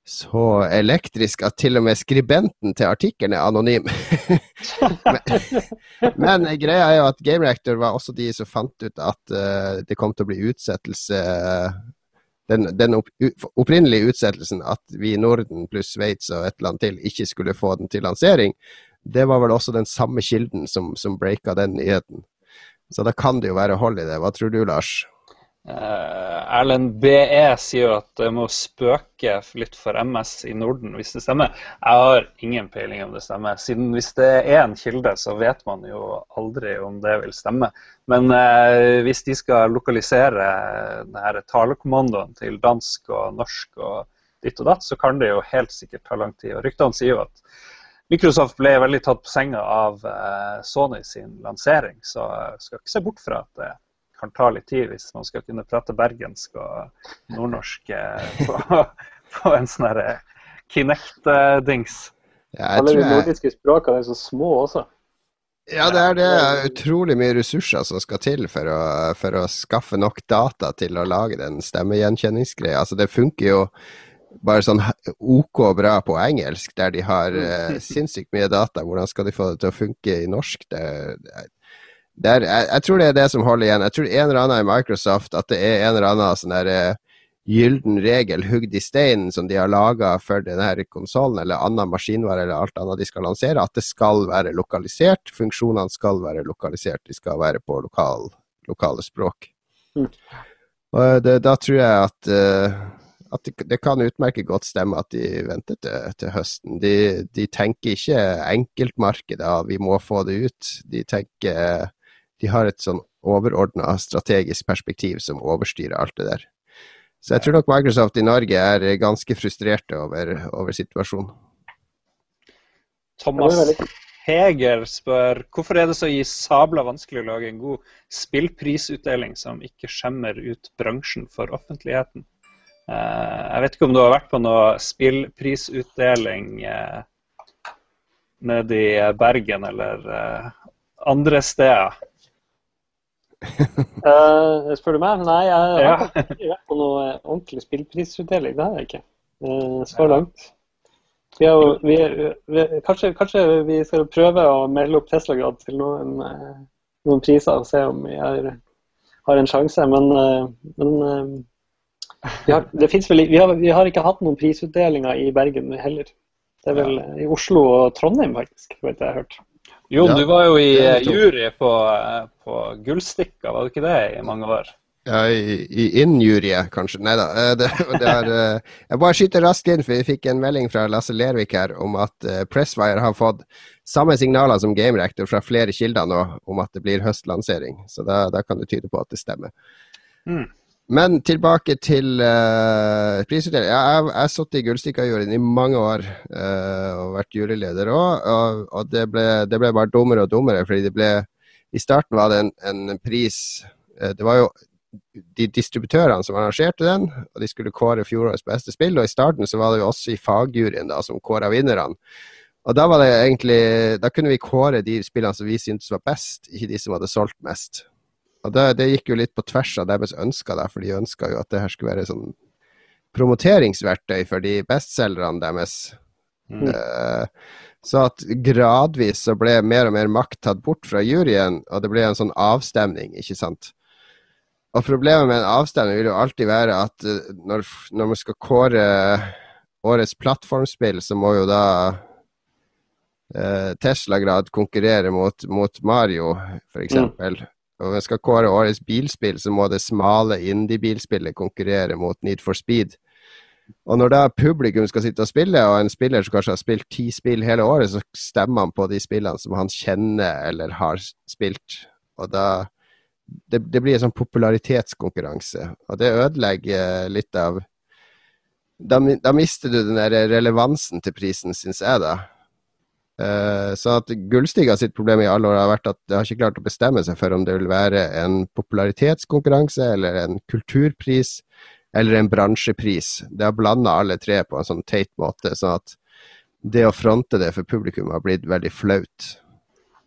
så elektrisk at til og med skribenten til artikkelen er anonym. men, men greia er jo at Game Reactor var også de som fant ut at uh, det kom til å bli utsettelse den, den opp, opprinnelige utsettelsen at vi i Norden pluss Sveits og et eller annet til ikke skulle få den til lansering, det var vel også den samme kilden som, som breaka den nyheten. Så da kan det jo være hold i det. Hva tror du, Lars? Eh, Erlend BE sier at det må spøke litt for MS i Norden, hvis det stemmer. Jeg har ingen peiling om det stemmer. Siden hvis det er en kilde, så vet man jo aldri om det vil stemme. Men eh, hvis de skal lokalisere denne talekommandoen til dansk og norsk og ditt og datt, så kan det jo helt sikkert ta lang tid. Og ryktene sier jo at Microsoft ble veldig tatt på senga av eh, Sony sin lansering, så jeg skal ikke se bort fra at det kan ta litt tid hvis man skal kunne prate bergensk og nordnorsk eh, på, på en sånn herre Kinect-dings. Ja, Alle de jeg, nordiske språkene er så små også. ja, det er det utrolig mye ressurser som skal til for å, for å skaffe nok data til å lage den stemmegjenkjenningsgreia. Altså, det funker jo bare sånn OK bra på engelsk, der de har eh, sinnssykt mye data. Hvordan skal de få det til å funke i norsk? Det er, jeg, jeg tror det er det som holder igjen. Jeg tror en eller annen i Microsoft at det er en eller annen sånn der eh, gylden regel hugd i steinen som de har laga for denne konsollen eller annen maskinvare eller alt annet de skal lansere, at det skal være lokalisert. Funksjonene skal være lokalisert. De skal være på lokal, lokale språk. Mm. Og det, da tror jeg at, eh, at det, det kan utmerket godt stemme at de venter til, til høsten. De, de tenker ikke enkeltmarkedet, vi må få det ut. De tenker De har et sånn overordna strategisk perspektiv som overstyrer alt det der. Så jeg tror nok Microsoft i Norge er ganske frustrerte over, over situasjonen. Thomas Heger spør hvorfor er det så i sabla vanskelig å lage en god spillprisutdeling som ikke skjemmer ut bransjen for offentligheten. Eh, jeg vet ikke om du har vært på noe spillprisutdeling uh, nede i Bergen eller eh, andre steder. Eh, spør du meg? Nei, jeg Ja. har ikke vært på noe ordentlig spillprisutdeling. Det har jeg ikke. uh, så langt. Vi jo, vi, vi, kanskje, kanskje vi skal prøve å melde opp Tesla-grad til noen, eh, noen priser og se om vi har, har en sjanse. Men, eh, men eh, vi, har, det vel, vi, har, vi har ikke hatt noen prisutdelinger i Bergen heller. Det er vel eh, i Oslo og Trondheim, faktisk. vet jeg har hørt. Jon, Ja, du var jo i eh, jury på, eh, på Gullstikka, var du ikke det i mange år? Ja, i, i injurie, kanskje. Nei da. eh, Det, det er, jeg bare skyter raskt inn, for vi fikk en melding fra Lasse Lervik her om at Presswire har fått samme signaler som GameRector fra flere kilder nå om at det blir høstlansering. Så da, da kan det tyde på at det stemmer. Mm. Men tilbake til uh, prisutdeling. Jeg har sittet i Gullstikka-juryen i mange år uh, og vært juryleder òg, og, og det, ble, det ble bare dummere og dummere. fordi det ble I starten var det en, en pris uh, Det var jo de distributørene som arrangerte den, og de skulle kåre fjorårets beste spill. Og i starten så var det jo også i fagjuryen da, som kåra vinnerne. Og da var det egentlig Da kunne vi kåre de spillene som vi syntes var best, ikke de som hadde solgt mest. Og det, det gikk jo litt på tvers av deres ønsker, der, for de ønska jo at det her skulle være sånn promoteringsverktøy for de bestselgerne deres. Mm. Uh, så at gradvis så ble mer og mer makt tatt bort fra juryen, og det ble en sånn avstemning, ikke sant. Og problemet med en avstemning vil jo alltid være at uh, når, når man skal kåre årets plattformspill, så må jo da uh, Tesla-grad konkurrere mot, mot Mario, f.eks. Mm. Og man skal kåre årets bilspill, så må det smale indie-bilspillet konkurrere mot Need for Speed. Og når da publikum skal sitte og spille, og en spiller som kanskje har spilt ti spill hele året, så stemmer han på de spillene som han kjenner eller har spilt. Og da Det, det blir en sånn popularitetskonkurranse, og det ødelegger litt av da, da mister du den der relevansen til prisen, syns jeg, da. Uh, så at Gullstiga sitt problem i alle år har vært at det har ikke klart å bestemme seg for om det vil være en popularitetskonkurranse eller en kulturpris eller en bransjepris. Det har blanda alle tre på en sånn teit måte, sånn at det å fronte det for publikum har blitt veldig flaut.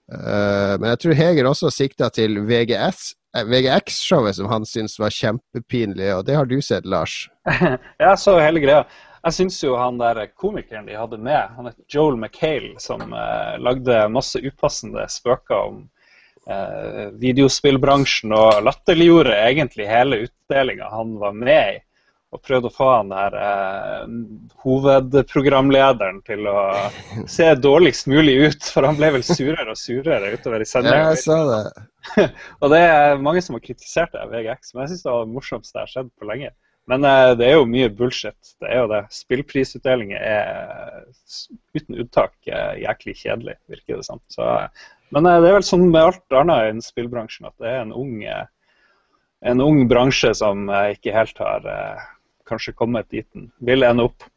Uh, men jeg tror Heger også sikta til VGS, eh, VGX-showet som han syntes var kjempepinlig, og det har du sett, Lars? jeg så hele greia. Jeg syns jo han der komikeren de hadde med, han het Joel McHale, som eh, lagde masse upassende spøker om eh, videospillbransjen og latterliggjorde egentlig hele utdelinga han var med i. Og prøvde å få han der eh, hovedprogramlederen til å se dårligst mulig ut. For han ble vel surere og surere utover i sendinga. Ja, jeg sa det. og det er mange som har kritisert det, VGX, men jeg syns det var det morsomste jeg har sett på lenge. Men uh, det er jo mye bullshit. Det er jo det. Spillprisutdelinger er uten unntak uh, jæklig kjedelig, virker det som. Så men eh, det er vel sånn med alt annet innen spillbransjen at det er en ung, eh, en ung bransje som eh, ikke helt har kanskje kommet dit den vil ende opp.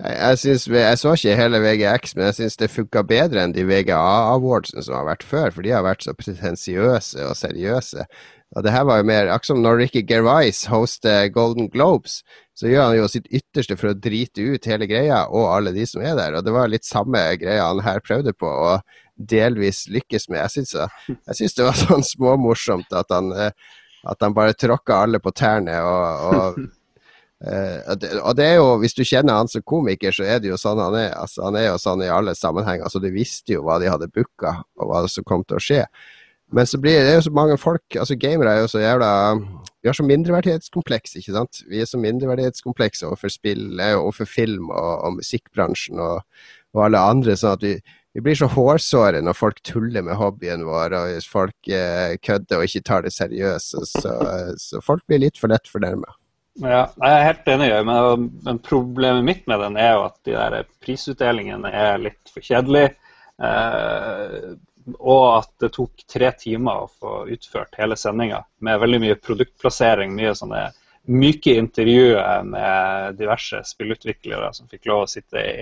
Jeg, synes, jeg, så ikke hele VGX, men jeg syns det funka bedre enn de VGA-awardsene som har vært før, for de har vært så pretensiøse og seriøse. Og det her var jo mer Akkurat som når Ricky Gervais hoster Golden Globes, så gjør han jo sitt ytterste for å drite ut hele greia og alle de som er der. Og det var litt samme greia han her prøvde på å delvis lykkes med. Jeg syns, det var sånn småmorsomt at han, eh, at han bare tråkka alle på tærne og, og Uh, og det er jo, Hvis du kjenner han som komiker, så er det jo sånn han er. Altså, han er jo sånn i alle sammenhenger. altså Du visste jo hva de hadde booka, og hva som kom til å skje. Men så blir det jo så mange folk altså Gamere er jo så jævla Vi har så mindreverdighetskompleks, ikke sant. Vi er så mindreverdighetskomplekse overfor spill, overfor film og, og musikkbransjen og, og, alle andre. sånn at vi, vi blir så hårsåre når folk tuller med hobbyen vår, og hvis folk eh, kødder og ikke tar det seriøst. Så, så folk blir litt for lett fornærma. Ja, jeg er helt enig, men, men problemet mitt med den er jo at de der prisutdelingene er litt for kjedelige. Eh, og at det tok tre timer å få utført hele sendinga med veldig mye produktplassering, mye sånne myke intervjuer med diverse spillutviklere som fikk lov å sitte i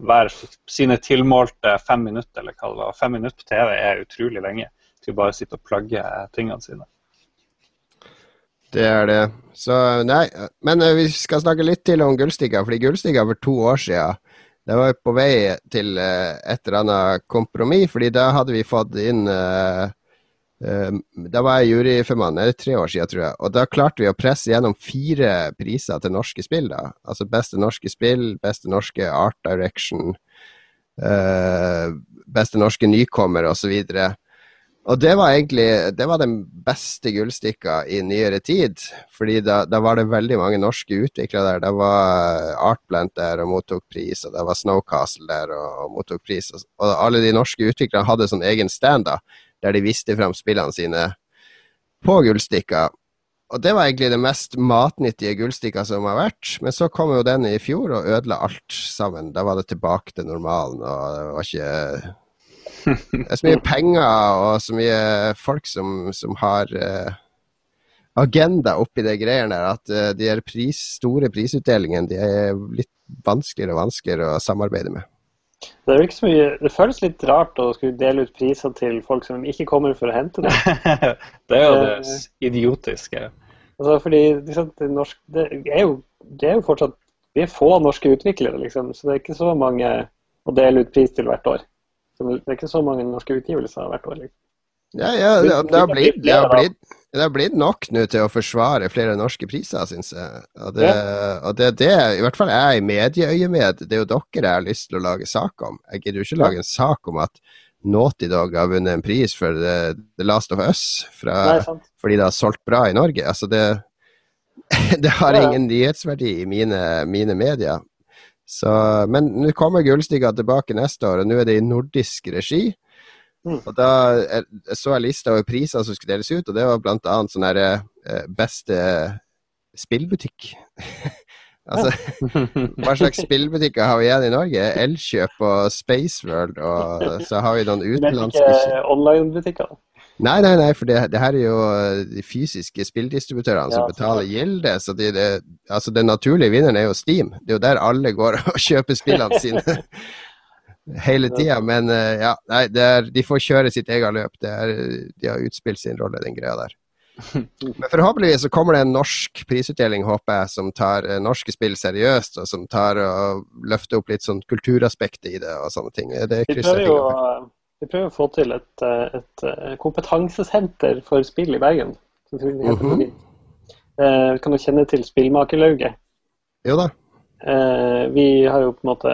hver sine tilmålte fem minutter, eller hva det var. Fem minutter på TV er utrolig lenge til å bare sitte og plagge tingene sine. Det er det. Så nei, men eh, vi skal snakke litt til om Gullstiga, fordi Gullstiga for to år siden det var på vei til uh, et eller annet kompromiss, fordi da hadde vi fått inn uh, Da var jeg juryformann, det er tre år siden, tror jeg. Og da klarte vi å presse gjennom fire priser til norske spill. da. Altså beste norske spill, beste norske art direction, beste norske nykommer osv. Og, så og det var egentlig det var den beste gullstikka i nyere tid. fordi da, da, var det veldig mange norske utviklere der. Det var Artplant der og mottok pris, og det var Snowcastle der og, og mottok pris. Og, og, alle de norske utviklerne hadde sånn egen stand da, der de viste fram spillene sine på gullstikka. Og det var egentlig det mest matnyttige gullstikka som har vært. Men så kom jo den i fjor og ødela alt sammen. Da var det tilbake til normalen, og det var ikke det er så mye penger og så mye folk som, som har uh, agenda oppi de greiene der, at uh, de her pris, store prisutdelingene de er litt vanskeligere og vanskeligere å samarbeide med. Det, er ikke så mye, det føles litt rart å skulle dele ut priser til folk som ikke kommer for å hente det. det er jo det idiotiske. Altså, fordi liksom, det, norsk, det, er jo, det, er jo, fortsatt Vi er få norske utviklere, liksom, så det er ikke så mange å dele ut pris til hvert år. Så det er ikke så mange norske utgivelser hvert år. Liksom. Ja, ja, det, det, har blitt, det, har blitt, det, har blitt, nok nå til å forsvare flere norske priser, syns jeg. Og det, og det, det, i hvert fall jeg i medieøyemed, det er jo dere jeg har lyst til å lage sak om. Jeg gidder jo ikke lage en sak om at Naughty Dog har vunnet en pris for The, The Last of Us fra, Nei, fordi det har solgt bra i Norge. Altså det, det har ingen nyhetsverdi i mine, mine medier. Så, men nå kommer Gullstiga tilbake neste år, og nå er det i nordisk regi. Mm. Og da så jeg lista over priser som skulle deles ut, og det var bl.a. sånn herre eh, beste spillbutikk. altså, hva slags spillbutikker har vi igjen i Norge? Elkjøp og Spaceworld, og så har vi noen utenlandske Men ikke online-butikker? Nei, nei, nei, for det, det, her er jo de fysiske spilldistributørene som betaler gilde. Så de, det, altså den naturlige vinneren er jo Steam. Det er jo der alle går og kjøper spillene sine hele tida. Men uh, ja, nei, er, de får kjøre sitt eget løp. Er, de har utspilt sin rolle, den greia der. Men forhåpentligvis så kommer det en norsk prisutdeling, håper jeg, som tar uh, norske spill seriøst, og som tar og løfter opp litt sånn kulturaspektet i det og sånne ting. Det vi, prøver jo, vi prøver å få til et, eh, et, kompetansesenter for spill i Bergen. Mm -hmm. Vi kan du kjenne til Spillmakerlauget? Jo da. Eh, vi har jo på en måte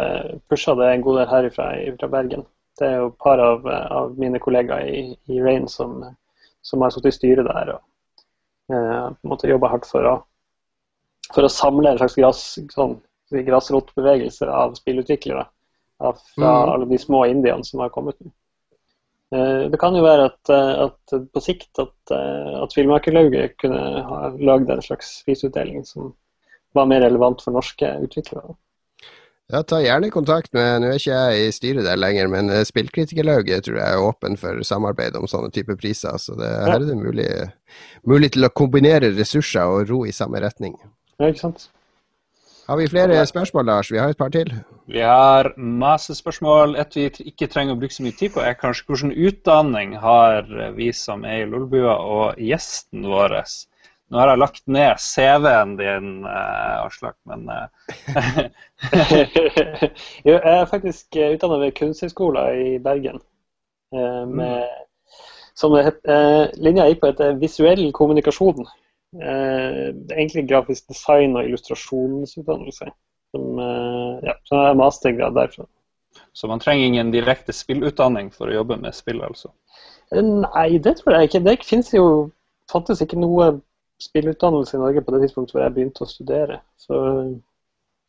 pusha det en god del herifra fra Bergen. Det er jo et par av, av mine kollegaer i, i Rain som, som har sittet i styret der og eh, på en måte jobba hardt for å, for å samle en slags gras, sånn, grasrotbevegelse av spillutviklere. Av, fra mm. alle de små indiene som har kommet. Eh, det kan jo være at, eh, at på sikt at, eh, at Filmmakerlauget kunne ha lagd en slags prisutdeling som var mer relevant for norske utviklere. Ja, Ta gjerne kontakt med Nå er ikke jeg i styret der lenger, men eh, Spillkritikerlauget tror jeg er åpen for samarbeid om sånne typer priser. Så det, her er det mulig, mulig, til å kombinere ressurser og ro i samme retning. Ja, ikke sant. Har vi flere spørsmål, Lars? Vi har et par til. Vi har masse spørsmål. Et vi ikke trenger å bruke så mye tid på, er kanskje hvilken utdanning har vi som er i Lolbua og gjesten vår? Nå har jeg lagt ned CV-en din, uh, Aslak, men uh... Jeg er faktisk utdanna ved Kunsthøgskolen i Bergen. Uh, med, som det het, linja gikk på et visuell kommunikasjon. Egentlig grafisk design og illustrasjonsutdannelse. Som, ja, som er mastergrad derfra. Så man trenger ingen direkte spillutdanning for å jobbe med spill, altså? Nei, det tror jeg ikke. Det finnes jo fantes ikke noe spillutdannelse i Norge på det tidspunktet hvor jeg begynte å studere. Så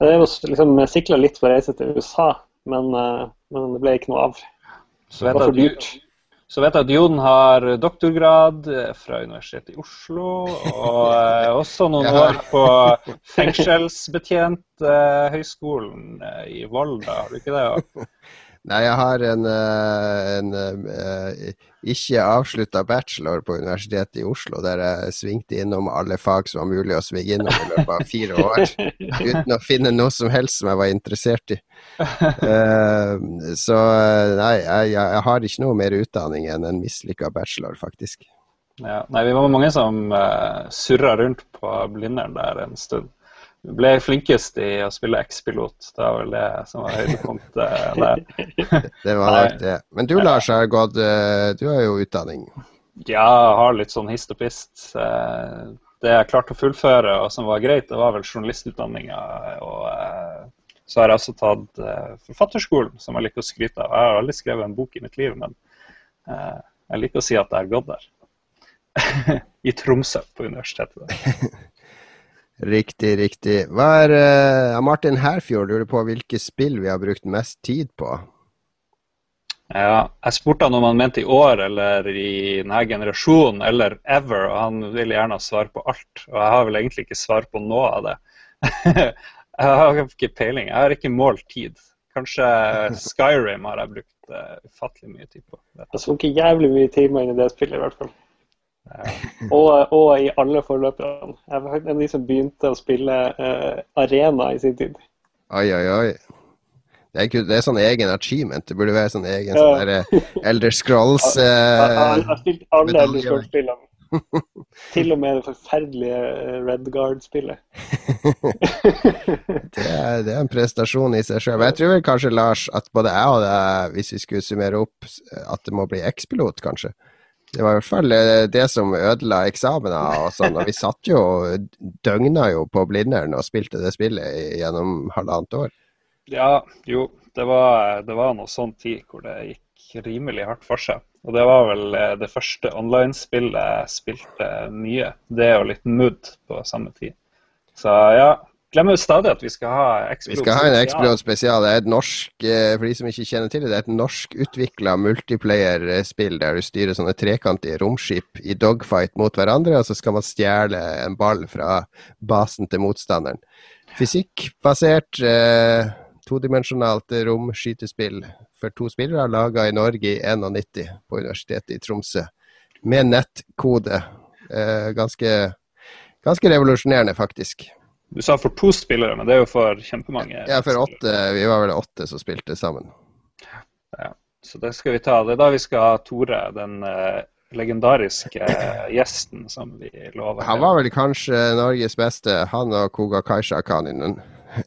jeg liksom, sikla litt for å reise til USA, men, eh, men, det ble ikke noe av. Så vet, det at, så vet jeg at Jon har doktorgrad eh, fra Universitetet i Oslo, og eh, også noen år på fengselsbetjent eh, i Volda, har du ikke det? Nei, jeg har en, eh, en, en eh, ikke avslutta bachelor på Universitetet i Oslo, der jeg svingte innom alle fag som var mulig å svinge innom i løpet av fire år, uten å finne noe som helst som jeg var interessert i. Uh, så nei, jeg, jeg, har ikke noe mer utdanning enn en mislykka bachelor, faktisk. Ja, nei, vi var mange som surra rundt på Blindern der en stund. Ble flinkest i å spille X-pilot. Det var vel det som var høydepunktet der. det var nok det. Men du Lars, har gått, eh, du har jo utdanning? Ja, har litt sånn hist og pist. Eh, det jeg klarte å fullføre og som var greit, det var vel journalistutdanninga. Og eh, så har jeg også tatt forfatterskolen, som jeg liker å skryte av. Jeg har aldri skrevet en bok i mitt liv, men jeg liker å si at jeg har gått der. I Tromsø, på universitetet. Riktig, riktig. Hva er uh, Martin Herfjord lurer på hvilke spill vi har brukt mest tid på? Ja, jeg spurte han om han mente i år eller i denne generasjonen eller ever, og han vil gjerne ha svar på alt. Og jeg har vel egentlig ikke svar på noe av det. jeg har ikke peiling. Jeg har ikke målt tid. Kanskje Skyrim har jeg brukt uh, ufattelig mye tid på. Jeg så ikke jævlig mye timer inn i det spillet, i hvert fall og, og, i alle forløperne. Jeg var en av de som begynte å spille uh, Arena i sin tid. Oi, oi, oi. Det er, det er sånn egen achievement. Det burde være sånn egen sånn der, Elder Scrolls uh, Jeg har spilt alle Elder Scrolls-spillene. Til og med det forferdelige Red Guard-spillet. det, det, er en prestasjon i seg sjøl. Jeg tror vel kanskje, Lars, at både jeg og deg, hvis vi skulle summere opp, at det må bli X-pilot, kanskje. Det var i hvert fall eh, det som ødela eksamener og sånn. Og vi satt jo døgna jo på Blindern og spilte det spillet gjennom halvannet år. Ja, jo. Det var, det var noe sånn tid hvor det gikk rimelig hardt for seg. Og det var vel eh, det første online-spillet jeg spilte mye. Det og litt Mood på samme tid. Så ja, glemmer jo stadig at vi skal ha Explode Vi skal ha en Explode spesial. Det er et norsk, eh, for de som ikke kjenner til det, det er et norskutvikla multiplayer-spill der du styrer sånne trekantige romskip i dogfight mot hverandre, og så skal man stjele en ball fra basen til motstanderen. Fysikkbasert, eh, todimensjonalt romskytespill for to spillere, laga i Norge i 91 på Universitetet i Tromsø, med nettkode. Eh, ganske, ganske revolusjonerende, faktisk. Du sa for to spillere, men det er jo for kjempemange. Ja, for åtte. Vi var vel åtte som spilte sammen. Ja, så det skal vi ta. Det er da vi skal ha Tore, den uh, legendariske uh, gjesten som vi lover. Han var vel kanskje Norges beste, han og Koga Kaisha Kaninen.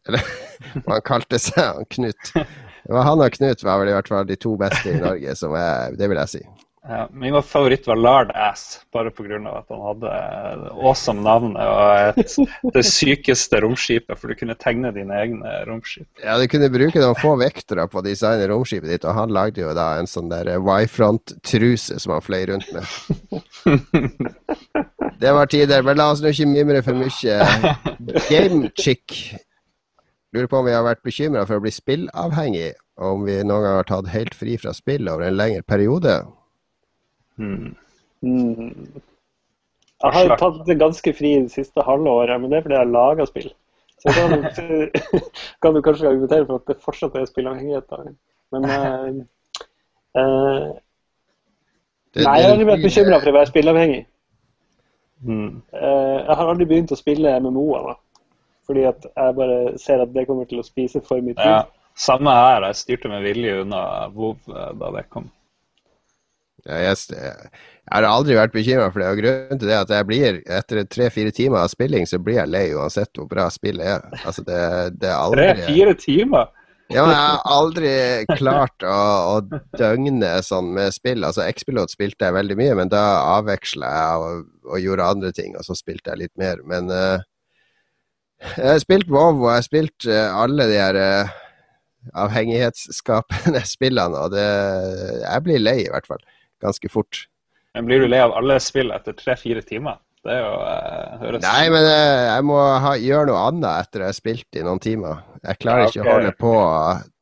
Eller han kalte seg, Knut. Det var Han og Knut var vel i hvert fall de to beste i Norge, som er, det vil jeg si. Ja, min favoritt var Lard Ass, bare pga. at han hadde det awesome navnet og et, det sykeste romskipet, for du kunne tegne dine egne romskip. Ja, du kunne bruke noen få vektorer på å designe romskipet ditt, og han lagde jo da en sånn der Y-front-truse som han fløy rundt med. Det var tider, men la oss nå ikke mimre for mye. Gamechick lurer på om vi har vært bekymra for å bli spillavhengig, og om vi noen gang har tatt helt fri fra spill over en lengre periode. Mm. Jeg har tatt det ganske fri det siste halve året, men det er fordi jeg laga spill. Så kan, kan, du kanskje argumentere for at det fortsatt er spillavhengighet. Men uh, uh, Nei, jeg har aldri vært bekymra for å være spillavhengig. Mm. Uh, jeg har aldri begynt å spille MMO-er, fordi at jeg bare ser at det kommer til å spise for mye tid. Ja, samme her. Jeg styrte med vilje unna WoW da det kom. Jeg, jeg, har aldri vært bekymra for det, og grunnen til det er at jeg blir etter tre-fire timer av spilling, så blir jeg lei uansett hvor bra spillet er. Altså det, det er aldri Tre-fire timer? Ja, men jeg har aldri klart å, å døgne sånn med spill. Altså X-Pilot spilte jeg veldig mye, men da avveksla jeg og, og, gjorde andre ting, og så spilte jeg litt mer. Men uh, jeg har spilt WoW, og jeg har spilt uh, alle de her uh, avhengighetsskapende spillene, og det, jeg blir lei i hvert fall ganske fort. Men Blir du lei av alle spill etter tre-fire timer? Det er jo, uh, høres Nei, men uh, jeg må ha, gjøre noe annet etter jeg har spilt i noen timer. Jeg klarer ja, okay. ikke å holde på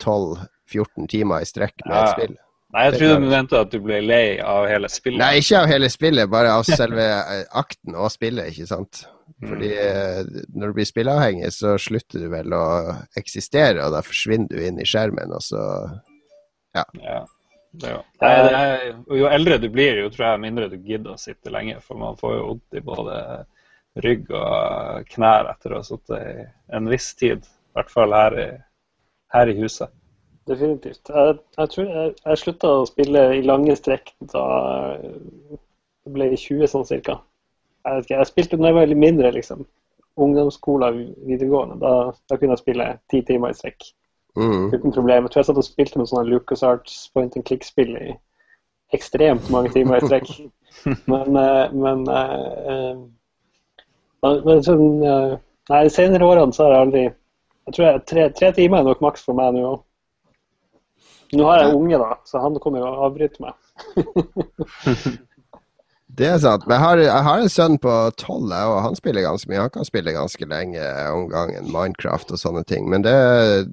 12-14 timer i strekk med ja. et spill. Nei, jeg trodde du mente at du ble lei av hele spillet. Nei, ikke av hele spillet, bare av selve eh, akten og spillet, ikke sant. Fordi mm. når du blir spilleavhengig, så slutter du vel å eksistere, og da forsvinner du inn i skjermen, og så ja. ja. Ja. Nei, er, jo eldre du blir, jo tror jeg mindre du gidder å sitte lenge. For man får jo vondt i både rygg og knær etter å ha sittet en viss tid. I hvert fall her i, her i huset. Definitivt. Jeg, jeg tror jeg, jeg slutta å spille i lange strekk da jeg ble 20 sånn cirka. Jeg, ikke, jeg spilte da jeg var litt mindre, liksom. Ungdomsskolen, videregående. Da, da kunne jeg spille ti timer i strekk. Mm. Uten problem. Jeg tror jeg satt og spilte med sånne LucasArts point and click-spill i ekstremt mange timer i strekk. men, uh, men, uh, uh, men sånn, Nei, de senere årene så har jeg aldri Jeg tror jeg, tre, tre timer er nok maks for meg nå òg. Nå har jeg unge, da, så han kommer jo å avbryte meg. Det er sant. Men jeg har, jeg har en sønn på tolv, og han spiller ganske mye. Han kan spille ganske lenge om gangen, Minecraft og sånne ting. Men det,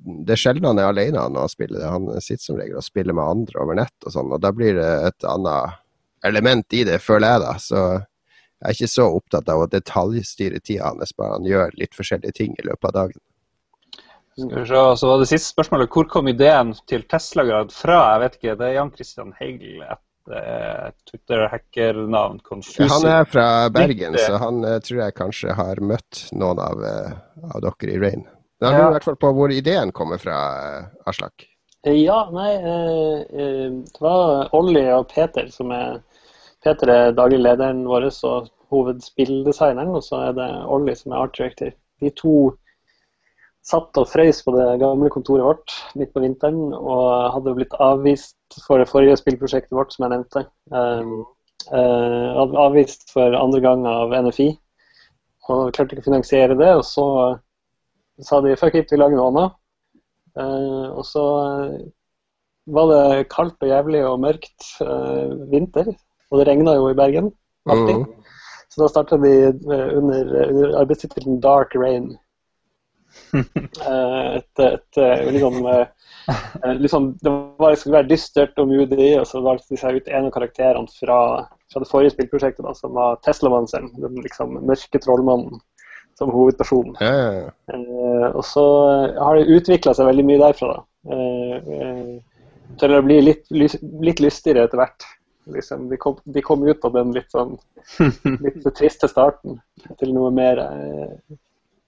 det er sjelden han er alene når han spiller. Han sitter som regel og spiller med andre over nett og sånn, og da blir det et annet element i det, føler jeg da. Så jeg er ikke så opptatt av å detaljstyre tida hans, bare han gjør litt forskjellige ting i løpet av dagen. Så var det siste spørsmålet. Hvor kom ideen til Tesla-grad fra? Jeg vet ikke, det er Jan Christian Heigl Twitter-hackernavn. Han er fra Bergen, så han uh, tror jeg kanskje har møtt noen av, uh, av dere i Rain. Da lurer jeg i hvert fall på hvor ideen kommer fra, Aslak. Ja, nei Det var Olli og Peter som er Peter er daglig lederen vår og hovedspilldesigneren, og så er det Olli som er art director. De to satt og frøys på det gamle kontoret vårt midt på vinteren og hadde blitt avvist for det forrige spillprosjektet vårt, som jeg nevnte. Um, uh, avvist for andre gang av NFI, og klarte ikke å finansiere det. Og så sa de fuck it, vi lager noe annet. Uh, og så var det kaldt og jævlig og mørkt uh, vinter, og det regna jo i Bergen. Alltid. Mm. Så da starta de eh, under, under arbeidstittelen 'Dark Rain'. Eh, et, et, et liksom, liksom, Det var, skulle være dystert og moody, og så valgte de seg ut en av karakterene fra, fra det forrige spillprosjektet, da, som var Tesla-manseren. Den liksom, mørke trollmannen som hovedperson. Ja, ja, ja. Uh, og så har det utvikla seg veldig mye derfra. da. Uh, til å bli litt, litt lystigere etter hvert. Liksom, de, kom, de, kom, ut av den litt sånn litt triste starten til noe mer eh,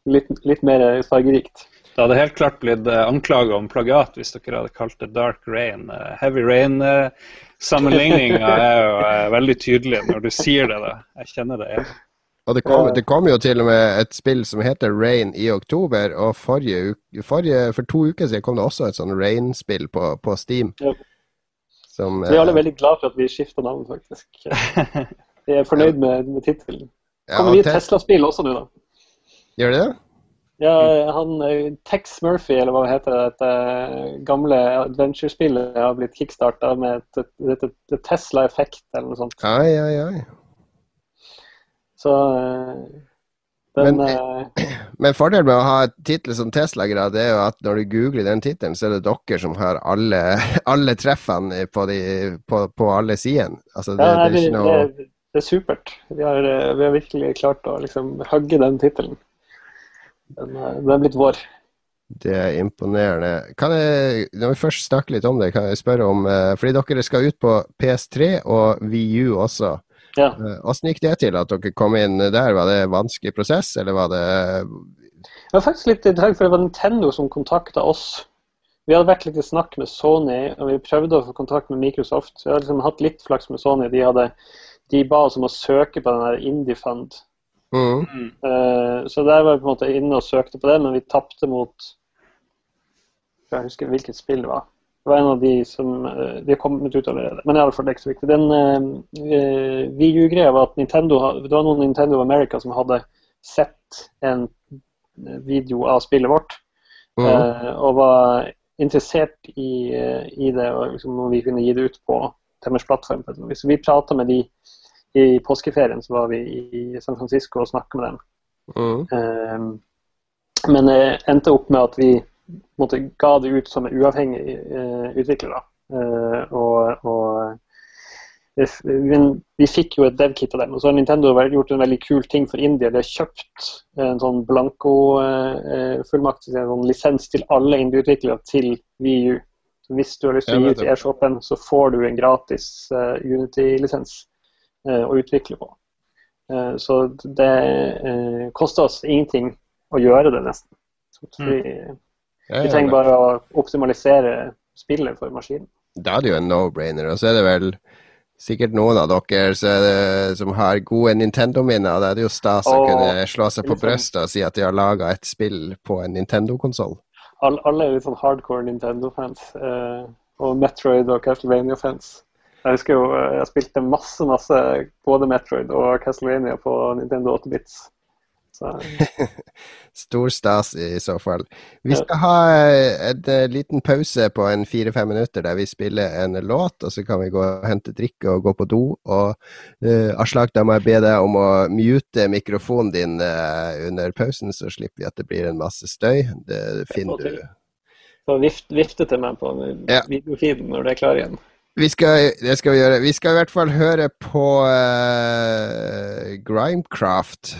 litt, litt mer fargerikt. Det hadde helt klart blitt eh, anklaga om plagiat hvis dere hadde kalt det Dark Rain. Eh, Heavy Rain-sammenligninga er jo veldig tydelig når du sier det. da. Jeg kjenner det. Ja. Og det kom, det kom, jo til og med et spill som heter Rain i oktober, og forrige, forrige, for to uker siden kom det også et sånn Rain-spill på, på, Steam. Ja. Som, vi er alle eh, veldig glad for at vi skifter navn, faktisk. Vi er fornøyd med, med tittelen. Kommer ja, vi Tesla-spill også nå, da? Gjør de det? Ja, han eh, Tex Murphy, eller hva heter det, dette eh, gamle adventure-spillet, har blitt kickstarta med et, et, et Tesla Effect eller noe sånt. Ai, ai, ai. Så den, men, uh, men, fordelen med å ha et tittel som Tesla-grad, er jo at når du googler den tittelen, så er det dere som har alle, alle treffene på, de, på, på alle sidene. Altså, det, ja, det, er noe... det, det, er supert. Vi har, eh, vi har virkelig klart å liksom hugge den tittelen. Den, eh, er blitt vår. Det er imponerende. Kan jeg, når vi først snakker litt om det, kan jeg spørre om Fordi dere skal ut på PS3 og VU også. Ja. Åssen gikk det til at dere kom inn der? Var det en vanskelig prosess, eller var det Det var faktisk litt interessant, for det var Nintendo som kontakta oss. Vi hadde vært litt i snakk med Sony, og vi prøvde å få kontakt med Microsoft. Vi hadde liksom hatt litt flaks med Sony. De, hadde, de ba oss om å søke på den der Indie Fund. Mm. Uh, så der var vi på en måte inne og søkte på det, men vi tapte mot Jeg husker hvilket spill det var. Det var en av de som eh, De har kommet ut allerede. Men i alle fall, det er ikke så viktig. Den uh, videogreia var at Nintendo, det var noen Nintendo America som hadde sett en video av spillet vårt. Mm. Uh, og var interessert i, i det, og liksom, om vi kunne gi det ut på deres plattform. Så vi prata med de i påskeferien, så var vi i San Francisco og snakka med dem. Mm. Uh, men det endte opp med at vi måtte, ga det ut som en uavhengig uh, utvikler. Uh, og, og vi, vi, fikk jo et dev-kit av dem. Og så har Nintendo gjort en veldig kul ting for India. De har kjøpt en sånn blanko-fullmakt, en sånn lisens til alle indieutviklere til VU. Så hvis du har lyst til å gi ut i airshopen, så får du en gratis Unity-lisens å utvikle på. så det koster oss ingenting å gjøre det, nesten. Vi, mm. Vi trenger bare å optimalisere spillet for maskinen. Da er det jo en no-brainer. Og så er det vel sikkert noen av dere det, som har gode Nintendo-minner. Da er det jo stas å kunne slå seg på brystet og si at de har laga et spill på en Nintendo-konsoll. Alle, er litt sånn hardcore Nintendo-fans. Eh, og Metroid og Castlevania-fans. Jeg husker jo eh, jeg spilte masse, masse både Metroid og Castlevania på Nintendo 8-bits. Stor stas i så fall. Vi skal ha en eh, liten pause på en fire-fem minutter der vi spiller en låt, og så kan vi gå og hente drikke og gå på do. Og uh, Aslak, da må jeg be deg om å mute mikrofonen din uh, under pausen, så slipper vi at det blir en masse støy. Det finner du. Så vift, vifte til meg på videofeeden når det er klar igjen. Vi skal, det skal vi gjøre. Vi skal i hvert fall høre på uh, Grimecraft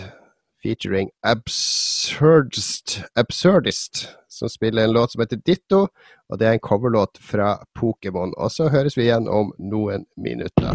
featuring Absurdist, Absurdist, som spiller en låt som heter Ditto. Og det er en coverlåt fra Pokémon. Og så høres vi igjen om noen minutter.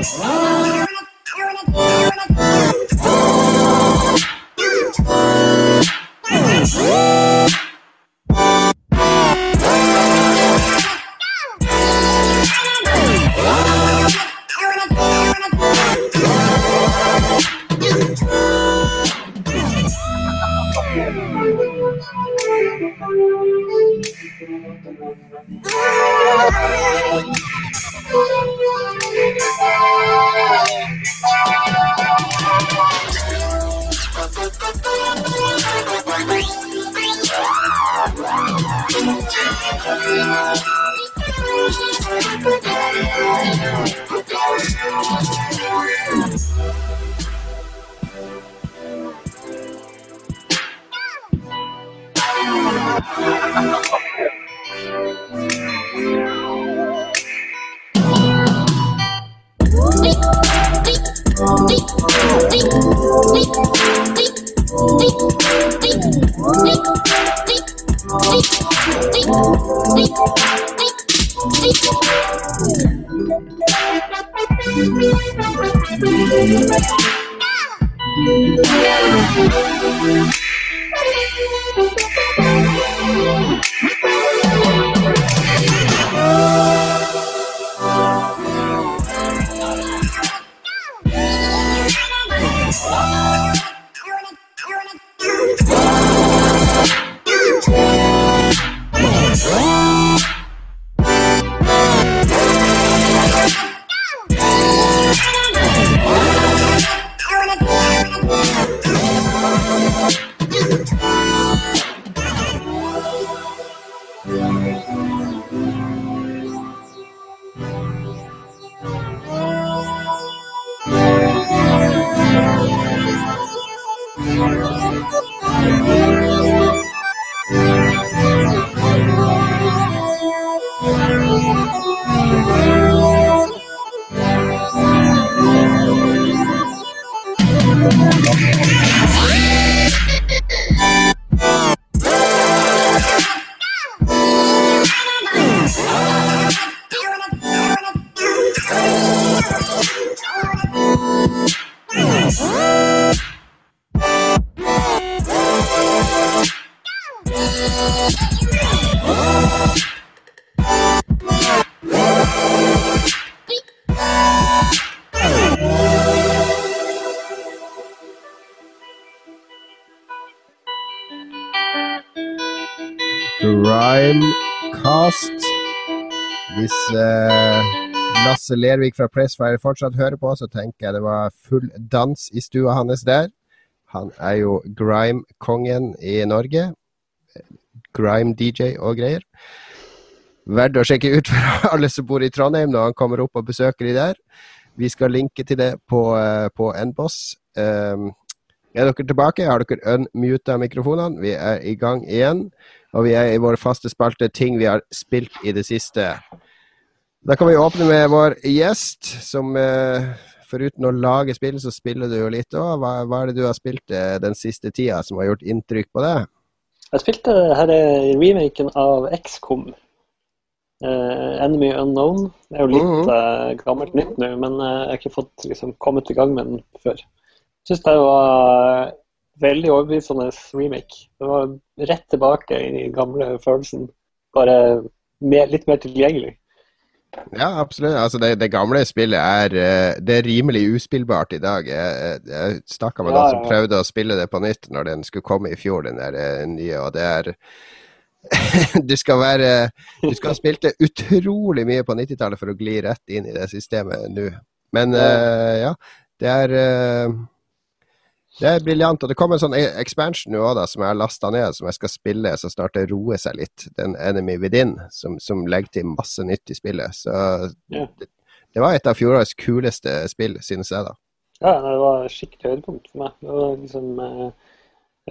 Oh. Lervik fra Pressfire fortsatt hører på, så tenker jeg det var full dans i stua hans der. Han er jo grime-kongen i Norge. Grime-DJ og greier. Verdt å sjekke ut for alle som bor i Trondheim når han kommer opp og besøker de der. Vi skal linke til det på, eh, på Nboss. Um, er dere tilbake? Har dere unmuta mikrofonene? Vi er i gang igjen. Og vi er i vår faste spalte ting vi har spilt i det siste. Da kan vi åpne med vår gjest, som eh, foruten å lage spill, så spiller du jo litt òg. Hva, hva, er det du har spilt eh, den siste tida som har gjort inntrykk på deg? Jeg spilte her er remaken av XCOM. Uh, Enemy Unknown. Det er jo litt mm -hmm. uh, gammelt nytt nå, men uh, jeg har ikke fått liksom, kommet i gang med den før. Jeg syns det var veldig overbevisende remake. Det var rett tilbake i den gamle følelsen, bare mer, litt mer tilgjengelig. Ja, absolutt. Altså, det, det, gamle spillet er, eh, det er rimelig uspillbart i dag. Jeg, jeg snakka med ja, noen som prøvde å spille det på nytt når den skulle komme i fjor, den der eh, nye, og det er du skal være Du skal ha spilt det utrolig mye på 90-tallet for å gli rett inn i det systemet nå. Men ja, uh, ja det er uh, Det er briljant. Og det kommer en sånn expansion nå da, som jeg har lasta ned, som jeg skal spille så snart det roer seg litt. Den Enemy Within, som, som legger til masse nytt i spillet. Så Ja. det, det var et av fjorårets kuleste spill, synes jeg, da. Ja, det var skikkelig høydepunkt for meg. Det var liksom eh,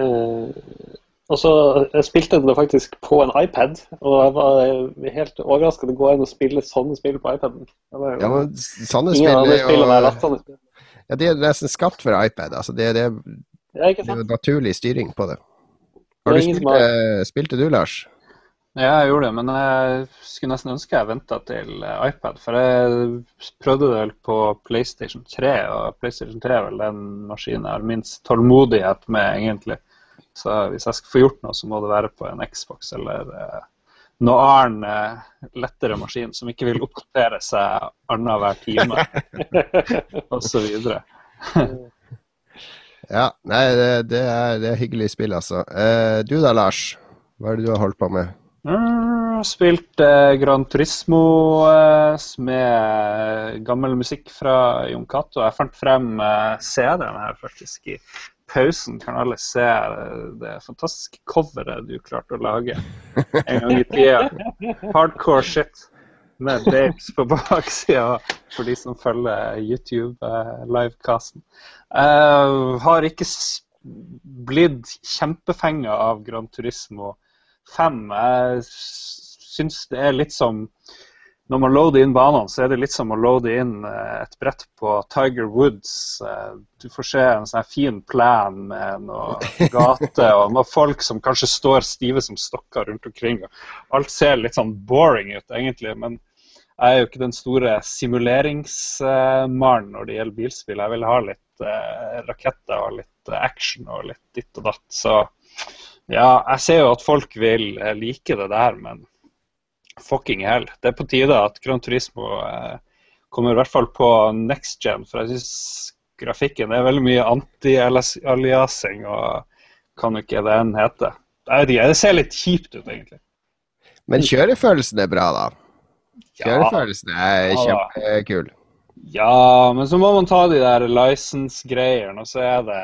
eh, Og så jeg spilte det faktisk på en iPad, og jeg var eh, helt overraska det går an å spille sånne spill på iPaden. Det var Ja, men sånne spill er spill ja, De er nesten skapt for iPad. Altså, det, det, det er jo naturlig styring på det. Det Har du ingen spilt, eh, spilte du, Lars? Ja, jeg gjorde det, men jeg skulle nesten ønske jeg venta til eh, iPad. For jeg prøvde det vel på PlayStation 3, og PlayStation 3 er vel den maskinen jeg har minst tålmodighet med, egentlig. Så hvis jeg skal få gjort noe, så må det være på en Xbox eller eh, noe annen lettere maskin som ikke vil oppdatere seg annenhver time, osv. Ja, nei, det, det, er, det er hyggelig spill, altså. Eh, du da, Lars? Hva er det du har holdt på med? Mm, Spilt eh, Gran Turismo eh, med gammel musikk fra Jon Cato. Jeg fant frem eh, CD-en her faktisk i pausen. Kan alle se eh, det fantastiske coveret du klarte å lage en gang i tida. Hardcore shit med babes på baksida for de som følger YouTube-livecasten. Uh, har ikke blitt kjempefenga av Gran Turismo 5. Jeg syns det er litt som Når man loader inn banene, så er det litt som å loade inn eh, et brett på Tiger Woods. Eh, Du får se en sånn fin plan med noen gate og noen folk som kanskje står stive som stokker rundt omkring. Alt ser litt sånn boring ut, egentlig. men jeg er jo ikke den store simuleringsmannen når det gjelder bilspill. Jeg vil ha litt eh, raketter og litt action og litt ditt og datt. Så ja, jeg ser jo at folk vil like det der, men fucking hell. Det er på tide at Gran Turismo eh, kommer i hvert fall på next gen, for jeg syns grafikken er veldig mye anti-aliasing og kan jo ikke det enn hete. Det ser litt kjipt ut, egentlig. Men kjørefølelsen er bra, da. Kjørefølelsen er Ja kjempekul. Ja, men så må man ta de der license-greiene, og så er det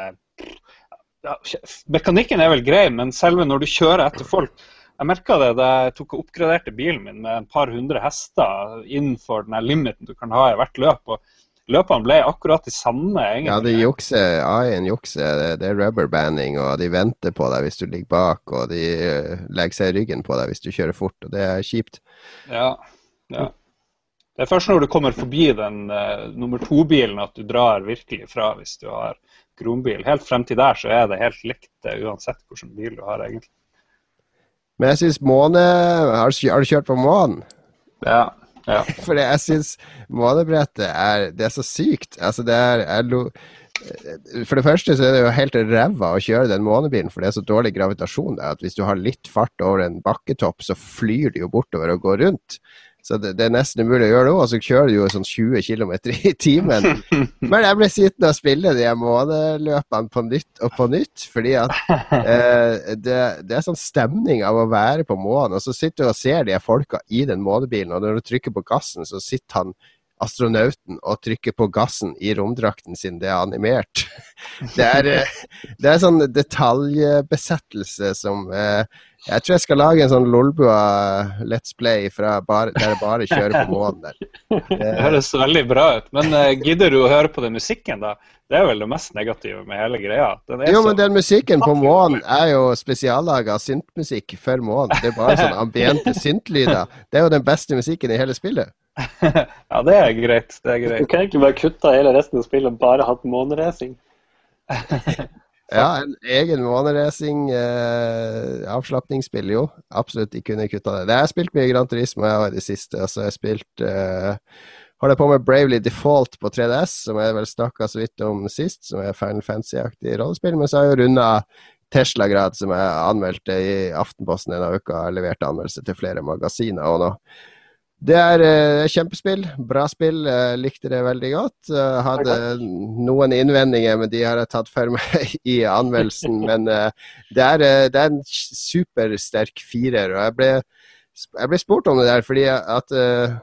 ja, Mekanikken er vel grei, men selve når du kjører etter folk Jeg merka det da jeg tok og oppgraderte bilen min med et par hundre hester innenfor den limiten du kan ha i hvert løp. og Løpene ble akkurat de samme, egentlig. Ja, de jukser, AI-en jukser. Det, det er rubberbanding, og de venter på deg hvis du ligger bak, og de eh, legger seg i ryggen på deg hvis du kjører fort, og det er kjipt. Ja, ja. Det er først når du kommer forbi den uh, nummer to-bilen at du drar virkelig fra hvis du har grombil. Helt frem til der så er det helt likt uh, uansett hvilken bil du har, egentlig. Men jeg syns måne har, har du kjørt på månen? Ja, ja. For jeg syns månebrettet er Det er så sykt. Altså, det er lo, For det første så er det jo helt ræva å kjøre den månebilen, for det er så dårlig gravitasjon der at hvis du har litt fart over en bakketopp, så flyr du jo bortover og går rundt. Så det, det er nesten umulig å gjøre det og så kjører du jo sånn 20 km i timen. Men jeg ble sittende og spille de måneløpene på nytt og på nytt, fordi at eh, det, det er sånn stemning av å være på månen, og så sitter du og ser de folka i den månebilen, og når du trykker på gassen, så sitter han astronauten og trykker på gassen i romdrakten sin. Det er animert. Det er, eh, det er sånn detaljbesettelse som eh, Jeg tror jeg skal lage en sånn Lolbua Let's Play fra bare, der jeg bare kjører på månen der. Det høres veldig bra ut. Men uh, gidder du å høre på den musikken, da? Det er vel det mest negative med hele greia. Den er Jo, så- men den musikken på månen er jo spesiallaga syntmusikk for månen. Det er bare sånn ambiente syntlyder. Det er jo den beste musikken i hele spillet. ja, det er greit. Det er Du greit. kan egentlig bare kutte hele resten av spillet og bare hatt måneracing. Ja, en egen måneracing, eh, avslapningsspill, jo. Absolutt, de kunne kutta det. Det har jeg spilt mye Gran Turismo jeg i det siste. Altså, jeg har spilt eh, Holder på med Bravely Default på 3DS, som jeg vel snakka så vidt om sist, som er Final Fantasy-aktig rollespill. Men så har jeg jo runda Tesla-grad, som jeg anmeldte i Aftenposten denne uka. Jeg leverte anmeldelse til flere magasiner og nå. Det er eh, kjempespill. Bra spill. Jeg likte det veldig godt. Jeg hadde noen innvendinger, men de har jeg tatt for meg i anmeldelsen. Men eh, det, er, eh, det er en supersterk firer. Og jeg ble, jeg ble spurt om det der fordi at eh,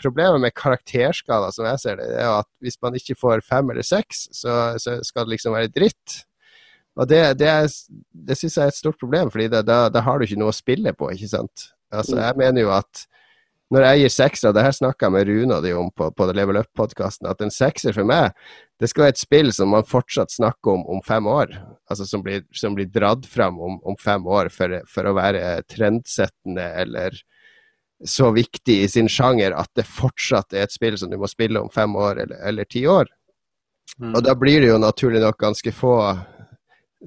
problemet med karakterskala, som jeg ser det, er at hvis man ikke får fem eller seks, så, så skal det liksom være dritt. Og det, det, det syns jeg er et stort problem, fordi da, da, har du ikke noe å spille på, ikke sant. Altså, jeg mener jo at når jeg gir sekser, det her snakka jeg med Rune og de om på, på Level Up-podkasten, at en sekser for meg, det skal være et spill som man fortsatt snakker om om fem år. Altså som blir, som blir dratt fram om, om fem år for, for, å være trendsettende eller så viktig i sin sjanger at det fortsatt er et spill som du må spille om fem år eller, eller ti år. Mm. Og da blir det jo naturlig nok ganske få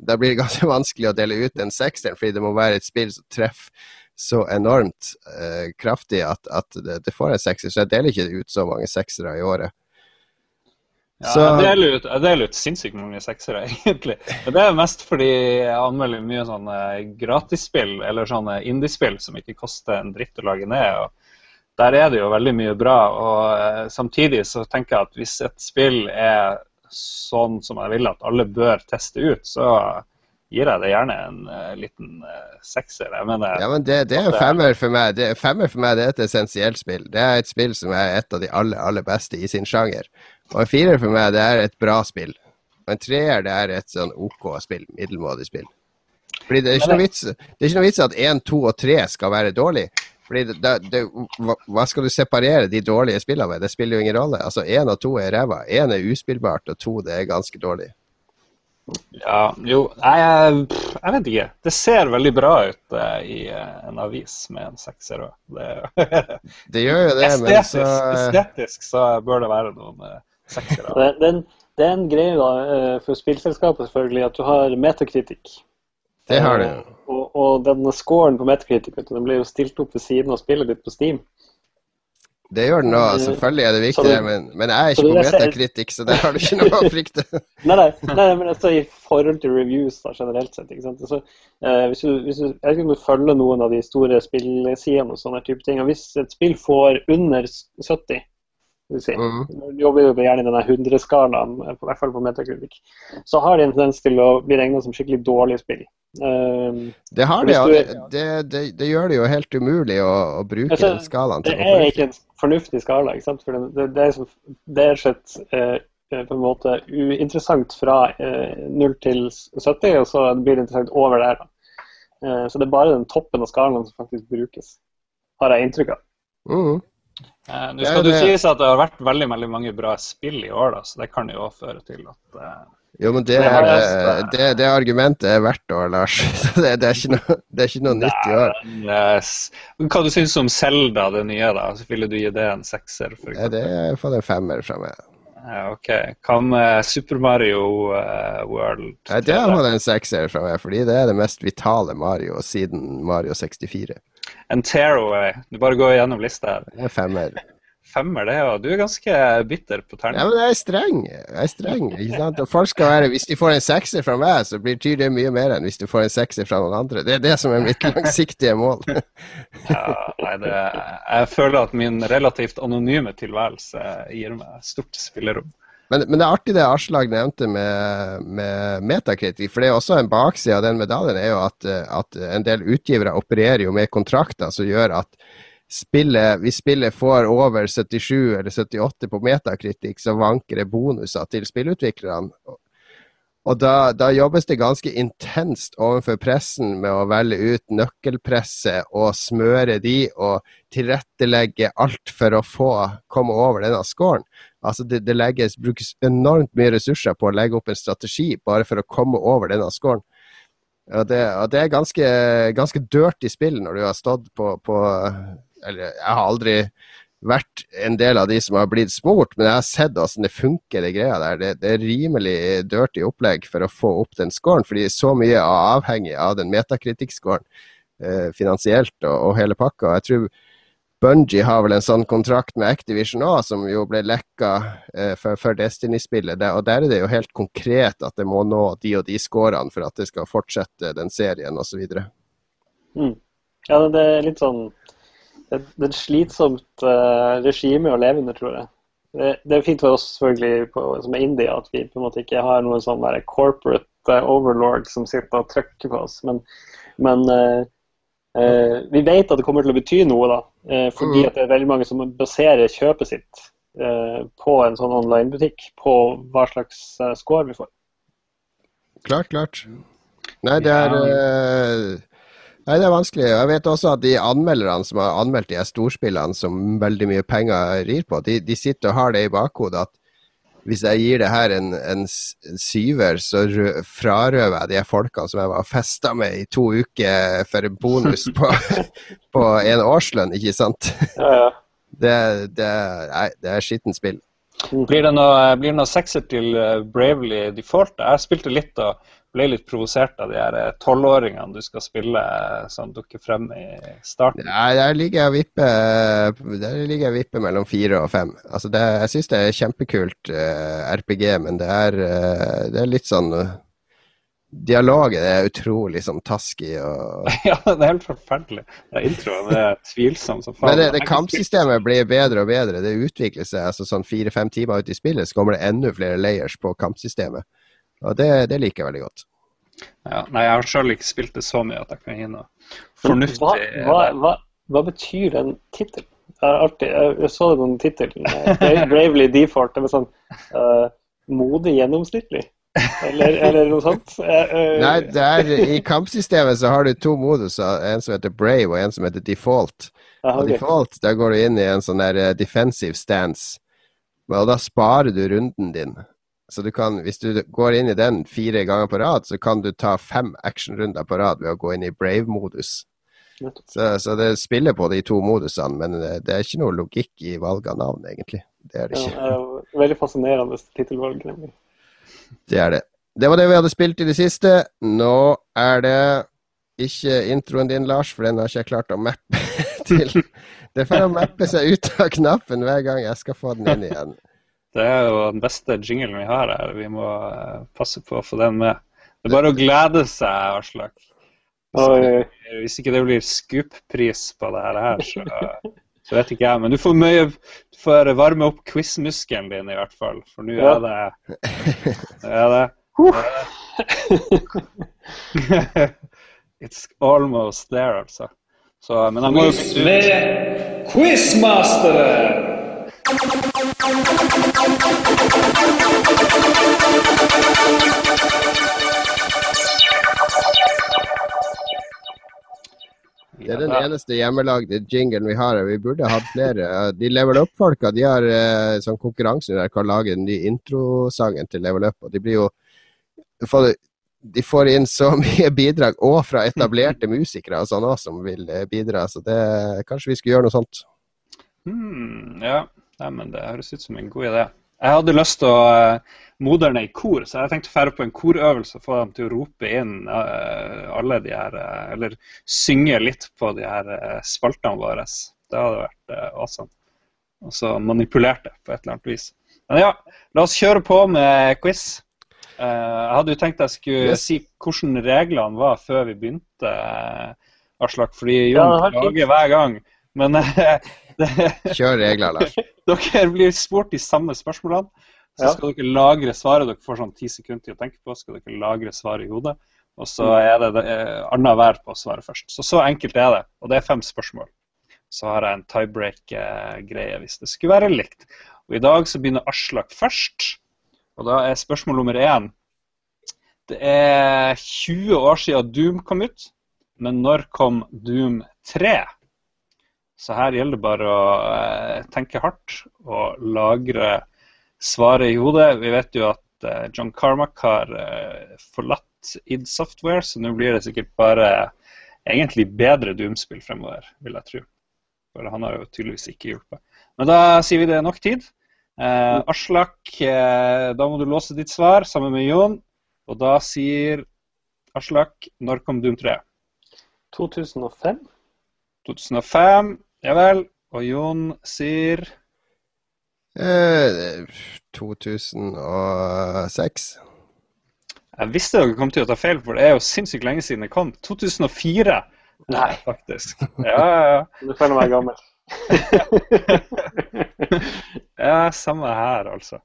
Da blir det ganske vanskelig å dele ut en sekser, fordi det må være et spill som treffer så enormt eh, kraftig at, at det, det, får en sekser. Så jeg deler ikke ut så mange seksere i året. Ja, så... jeg, deler ut, jeg deler ut sinnssykt mange seksere, egentlig. Men det er mest fordi jeg anmelder mye sånne gratisspill eller sånne indiespill som ikke koster en dritt å lage ned. og Der er det jo veldig mye bra. og uh, Samtidig så tenker jeg at hvis et spill er sånn som jeg vil at alle bør teste ut, så gir jeg det gjerne en uh, liten uh, sekser. Jeg mener, ja, men det, det er en femmer for meg. Det, femmer for meg det er et essensielt spill. Det er et spill som er et av de aller, aller beste i sin sjanger. Og en firer for meg, det er et bra spill. Og en treer, det er et sånn OK spill. Middelmådig spill. Fordi det er ikke noe vits, det er ikke noe vits at én, to og tre skal være dårlig. Fordi det, det, Hva skal du separere de dårlige spillene med? Det spiller jo ingen rolle. Altså Én og to er ræva. Én er uspillbart, og to det er ganske dårlig. Ja, jo jeg, jeg, vet ikke. Det ser veldig bra ut uh, i uh, en avis med en sekser òg. Det, det, gjør jo det, estetisk, men så Estetisk så bør det være noen uh, seksere. Det, det, det, er en greie da, for spillselskapet selvfølgelig at du har metakritikk. Det har du. Og, og den scoren på metakritikk den blir jo stilt opp ved siden av spillet ditt på Steam. Det gjør den òg, selvfølgelig er det viktig, det, men, men, jeg er ikke på metakritikk, så der har du ikke noe å frykte. nei, nei, nei, men altså i forhold til reviews da, generelt sett. ikke sant? Så, eh, hvis du, hvis du, jeg du følger noen av de store spillsidene og sånne type ting. og Hvis et spill får under 70 Si. Mm. Jobber jo gjerne i denne 100-skalaen, i hvert fall på metakritikk. Så har de en tendens til å bli regna som skikkelig dårlige spill. Um, det har de, ja. Det, det, det, gjør det jo helt umulig å, å bruke altså, den skalaen. det er ikke en fornuftig skala. ikke sant? For det, det, er, det er slett uh, på en måte uinteressant fra eh, 0 til 70, og så blir det interessant over der. Eh, så det er bare den toppen av skalaen som faktisk brukes, har jeg inntrykk av. Mm. Eh, Nå skal det, det sies at det har vært veldig, veldig mange bra spill i år, da, så det kan jo føre til at eh, jo, men det, er, eh, det, det, argumentet er verdt år, Lars. Det, det, er ikke noe, det er ikke noe nytt i år. Yes. Hva du syns om Selda, det nye? da? Så ville du gi det en sekser? For ja, det er fått en femmer fra meg. Ja, ok. Hva med Super Mario uh, World? Ja, det har fått en sekser fra meg, fordi det er det mest vitale Mario siden Mario 64. En tearaway. Du bare går gjennom lista her. Er femmer femmer, det, og du er ganske bitter på terning. Ja, men jeg er streng. Jeg er streng, ikke sant? Og folk skal være, Hvis de får en sekser fra meg, så betyr det mye mer enn hvis du får en sekser fra noen andre. Det er det som er mitt langsiktige mål. ja, nei, det, jeg føler at min relativt anonyme tilværelse gir meg stort spillerom. Men, men, det er artig det Aslag nevnte med, med metakritikk. For det er også en bakside av den medaljen er jo at, at en del utgivere opererer jo med kontrakter som gjør at spillet, hvis spillet får over 77 eller 78 på metakritikk, så vanker det bonuser til spillutviklerne. Og da, da, jobbes det ganske intenst overfor pressen med å velge ut nøkkelpresse og smøre de og tilrettelegge alt for å få komme over denne scoren. Altså det, det legges, brukes enormt mye ressurser på å legge opp en strategi bare for å komme over denne scoren. Og det, og det er ganske, ganske dirty spill når du har stått på, på eller jeg har aldri vært en del av de som har blitt smurt, men jeg har sett hvordan det funker, det greia der. Det, det er rimelig dirty opplegg for å få opp den scoren, fordi så mye er avhengig av den metakritikk-scoren eh, finansielt og, og, hele pakka. Jeg tror Bungie har vel en sånn kontrakt med Activision òg, som jo ble lekka eh, for, for Destiny-spillet. Og der er det jo helt konkret at det må nå de og de scorene for at det skal fortsette den serien osv. Mm. Ja, det er litt sånn det, det er et slitsomt uh, regime å leve under, tror jeg. Det, det, er fint for oss selvfølgelig på, som er India at vi på en måte ikke har noen sånn corporate uh, overlord som sitter og trykker på oss. Men, men uh, Eh, vi vet at det kommer til å bety noe, da, eh, fordi Mm. at det er veldig mange som baserer kjøpet sitt eh, på en sånn online-butikk, på hva slags eh, score vi får. Klart, klart. Nei, det er eh, Nei, det er vanskelig. Jeg vet også at de anmelderne som har anmeldt de her storspillene som veldig mye penger rir på, de, de sitter og har det i bakhodet at hvis jeg gir det her en, en, syver, så rø- frarøver jeg de folka som jeg var festa med i to uker for en bonus på, på en årslønn, ikke sant? Ja, ja. Det, det, nei, det er skittent spill. Blir det noe, blir det noe sexy til eh, Bravely Default? Jeg spilte litt og ble litt provosert av de her eh, tolvåringene du skal spille eh, som dukker frem i starten. Nei, der ligger jeg og vipper Der ligger jeg og mellom fire og fem. Altså det, jeg syns det er kjempekult uh, RPG, men det er, uh, det er litt sånn uh, Dialogen er utrolig sånn taskig og Ja, det er helt forferdelig. Det er introen det er tvilsom som faen. Men det, det kampsystemet blir bedre og bedre. Det utvikler seg. altså Sånn fire-fem timer ut i spillet så kommer det enda flere layers på kampsystemet. Og det, det liker jeg veldig godt. Ja, nei, jeg har sjøl ikke spilt det så mye at jeg kan gi noe fornuftig Hva, hva, hva, hva betyr den tittelen? Jeg, jeg, så det på en tittel. eh, Bravely Default. Det var sånn uh, Modig gjennomsnittlig? Eller, eller noe sånt? Eh, Nei, det er, I kampsystemet så har du to moduser. En som heter Brave, og en som heter Default. Aha, Og ok. default, der går du inn i en sånn der defensive stance. Og da sparer du runden din. Så du kan, hvis du går inn i den fire ganger på rad, så kan du ta fem actionrunder på rad ved å gå inn i brave-modus. Så, så det spiller på de to modusene, men eh, det er ikke noe logikk i valg av navn, egentlig. Det er det Ja, ikke. eh, veldig fascinerende tittelvalg, nemlig. Det er det. Det var det vi hadde spilt i det siste. Nå er det ikke introen din, Lars, for den har ikke jeg klart å mappe til. Det for å mappe seg ut av knappen hver gang jeg skal få den inn igjen. Det er jo den beste jinglen vi har her. Vi må eh, passe på å få den med. Det er bare å glede seg, Aslak. Hvis ikke det blir Scoop-pris på det her, så, så vet ikke jeg. Men du får mye Du får varme opp quiz-muskelen din, i hvert fall. For nå Ja. er det er det It's almost there, altså. Så, men jeg må jo med Quizmasteren! Det er den eneste hjemmelagde jinglen vi har. Vi burde hatt flere. De Level Up-folka de har eh, sånn konkurranse der de kan lage den nye introsangen til Level Up. og De blir jo De får inn så mye bidrag, og fra etablerte musikere og sånn også, som vil eh, bidra. Så det, kanskje vi skulle gjøre noe sånt. Hmm, ja, Nei, men det høres ut som en god idé. Jeg hadde lyst til å uh, moderne i kor, så jeg tenkte å dra på en korøvelse og få dem til å rope inn eh, alle de her eh, Eller synge litt på de her spaltene våre. Det hadde vært awesome. Og så manipulerte på et eller annet vis. Men ja, la oss kjøre på med quiz. Jeg hadde jo tenkt jeg skulle Yes. si hvordan reglene var før vi begynte, Aslak, fordi Jon ja, klager hver gang. Men Kjør regler, Lars. dere blir spurt de samme spørsmålene. Så Ja. skal dere lagre svaret. Dere får sånn ti sekunder til å tenke på. skal dere lagre svaret i hodet. Og så er det, det eh, annenhver på å svare først. Så så enkelt er det. Og det er fem spørsmål. Så har jeg en tiebreak-greie hvis det skulle være likt. Og i dag så begynner Aslak først. Og da er spørsmål nummer én Det er 20 år siden Doom kom ut, men når kom Doom 3? Så her gjelder det bare å eh, tenke hardt og lagre svaret i hodet. Vi vet jo at eh, John Carmack har eh, forlatt id Software, så nå blir det sikkert bare egentlig bedre Doom-spill fremover, vil jeg tro. For han har jo tydeligvis ikke hjulpet. Men da sier vi det er nok tid. Eh, Aslak, eh, da må du låse ditt svar sammen med Jon. Og da sier Aslak når kom Doom 3? 2005? 2005. Ja vel. Og Jon sier Eh, 2006. Jeg visste dere kom til å ta feil, for det er jo sinnssykt lenge siden det kom. 2004, Nei. faktisk. Ja, ja, ja. Du føler meg gammel. ja, samme her, altså.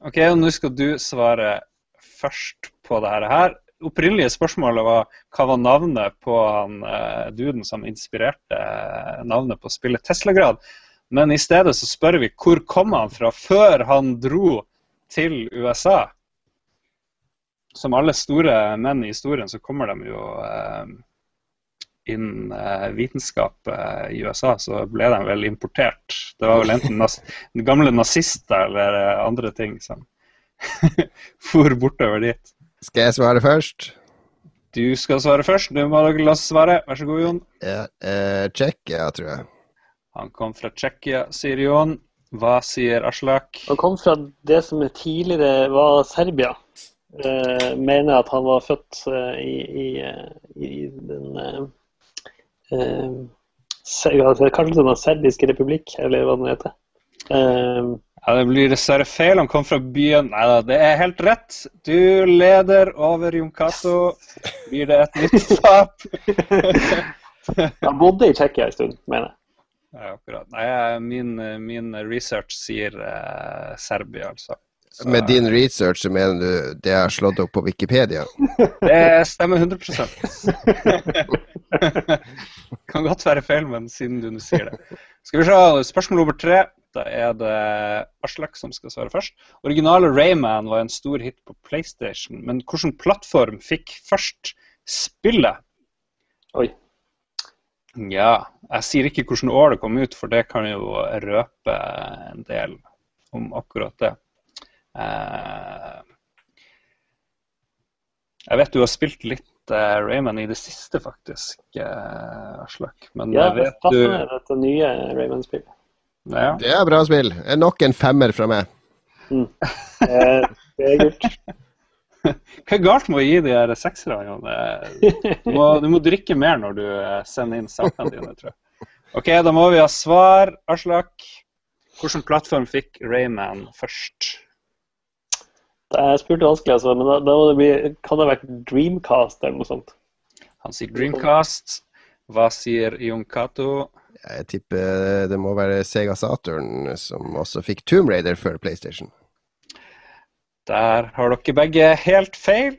OK, og nå skal du svare først på det her. Opprinnelige spørsmålet var hva var navnet på han uh, duden som inspirerte uh, navnet på spillet Teslagrad. Men i stedet så spør vi hvor kom han fra før han dro til USA. Som alle store menn i historien så kommer de jo uh, innen vitenskap i USA, så ble de vel importert. Det var vel enten nas gamle nazister eller andre ting som for bortover dit. Skal jeg svare først? Du skal svare først. Du må la oss svare. Vær så god, Jon. Ja, eh, Tsjekkia, tror jeg. Han kom fra Tsjekkia, sier Jon. Hva sier Aslak? Han kom fra det som tidligere var Serbia. Eh, mener at han var født eh, i, i, eh, i, den eh, eh, Kanskje den serbiske republikk, eller hva den heter. Eh, ja, Det blir dessverre feil. Han kom fra byen Nei da, det er helt rett. Du leder over Jon Cato. Blir det et nytt tap? Han bodde i Tsjekkia en stund, mener jeg. Ja, akkurat. Nei, min, min research sier uh, Serbia, altså. Så, Med din research mener du det er slått opp på Wikipedia? Det stemmer 100 Kan godt være feil, men siden du sier det. Skal vi se, spørsmål nummer tre. Da er det Aslak som skal svare først. Originale Rayman var en stor hit på PlayStation, men hvilken plattform fikk først spillet? Oi. Ja, jeg sier ikke hvilket år det kom ut, for det kan jo røpe en del om akkurat det. Eh, jeg vet du har spilt litt uh, Rayman i det siste, faktisk, uh, Aslak. Men ja, vet du Ja, det nye Rayman-spillet. Ja. Det er bra spill. Nok en femmer fra meg. Mm. Eh, det er gult. Hva er galt med å gi de her sekserne? Du, må, du må drikke mer når du eh, sender inn sakene dine, tror jeg. OK, da må vi ha svar. Aslak, hvilken plattform fikk Rayman først? Det er spurt vanskelig, altså, men da, da det bli, kan det ha vært Dreamcast eller noe sånt. Han sier Dreamcast. Hva sier Jon Cato? Jeg tipper det må være Sega Saturn, som også fikk Tomb Raider før PlayStation. Der har dere begge helt feil.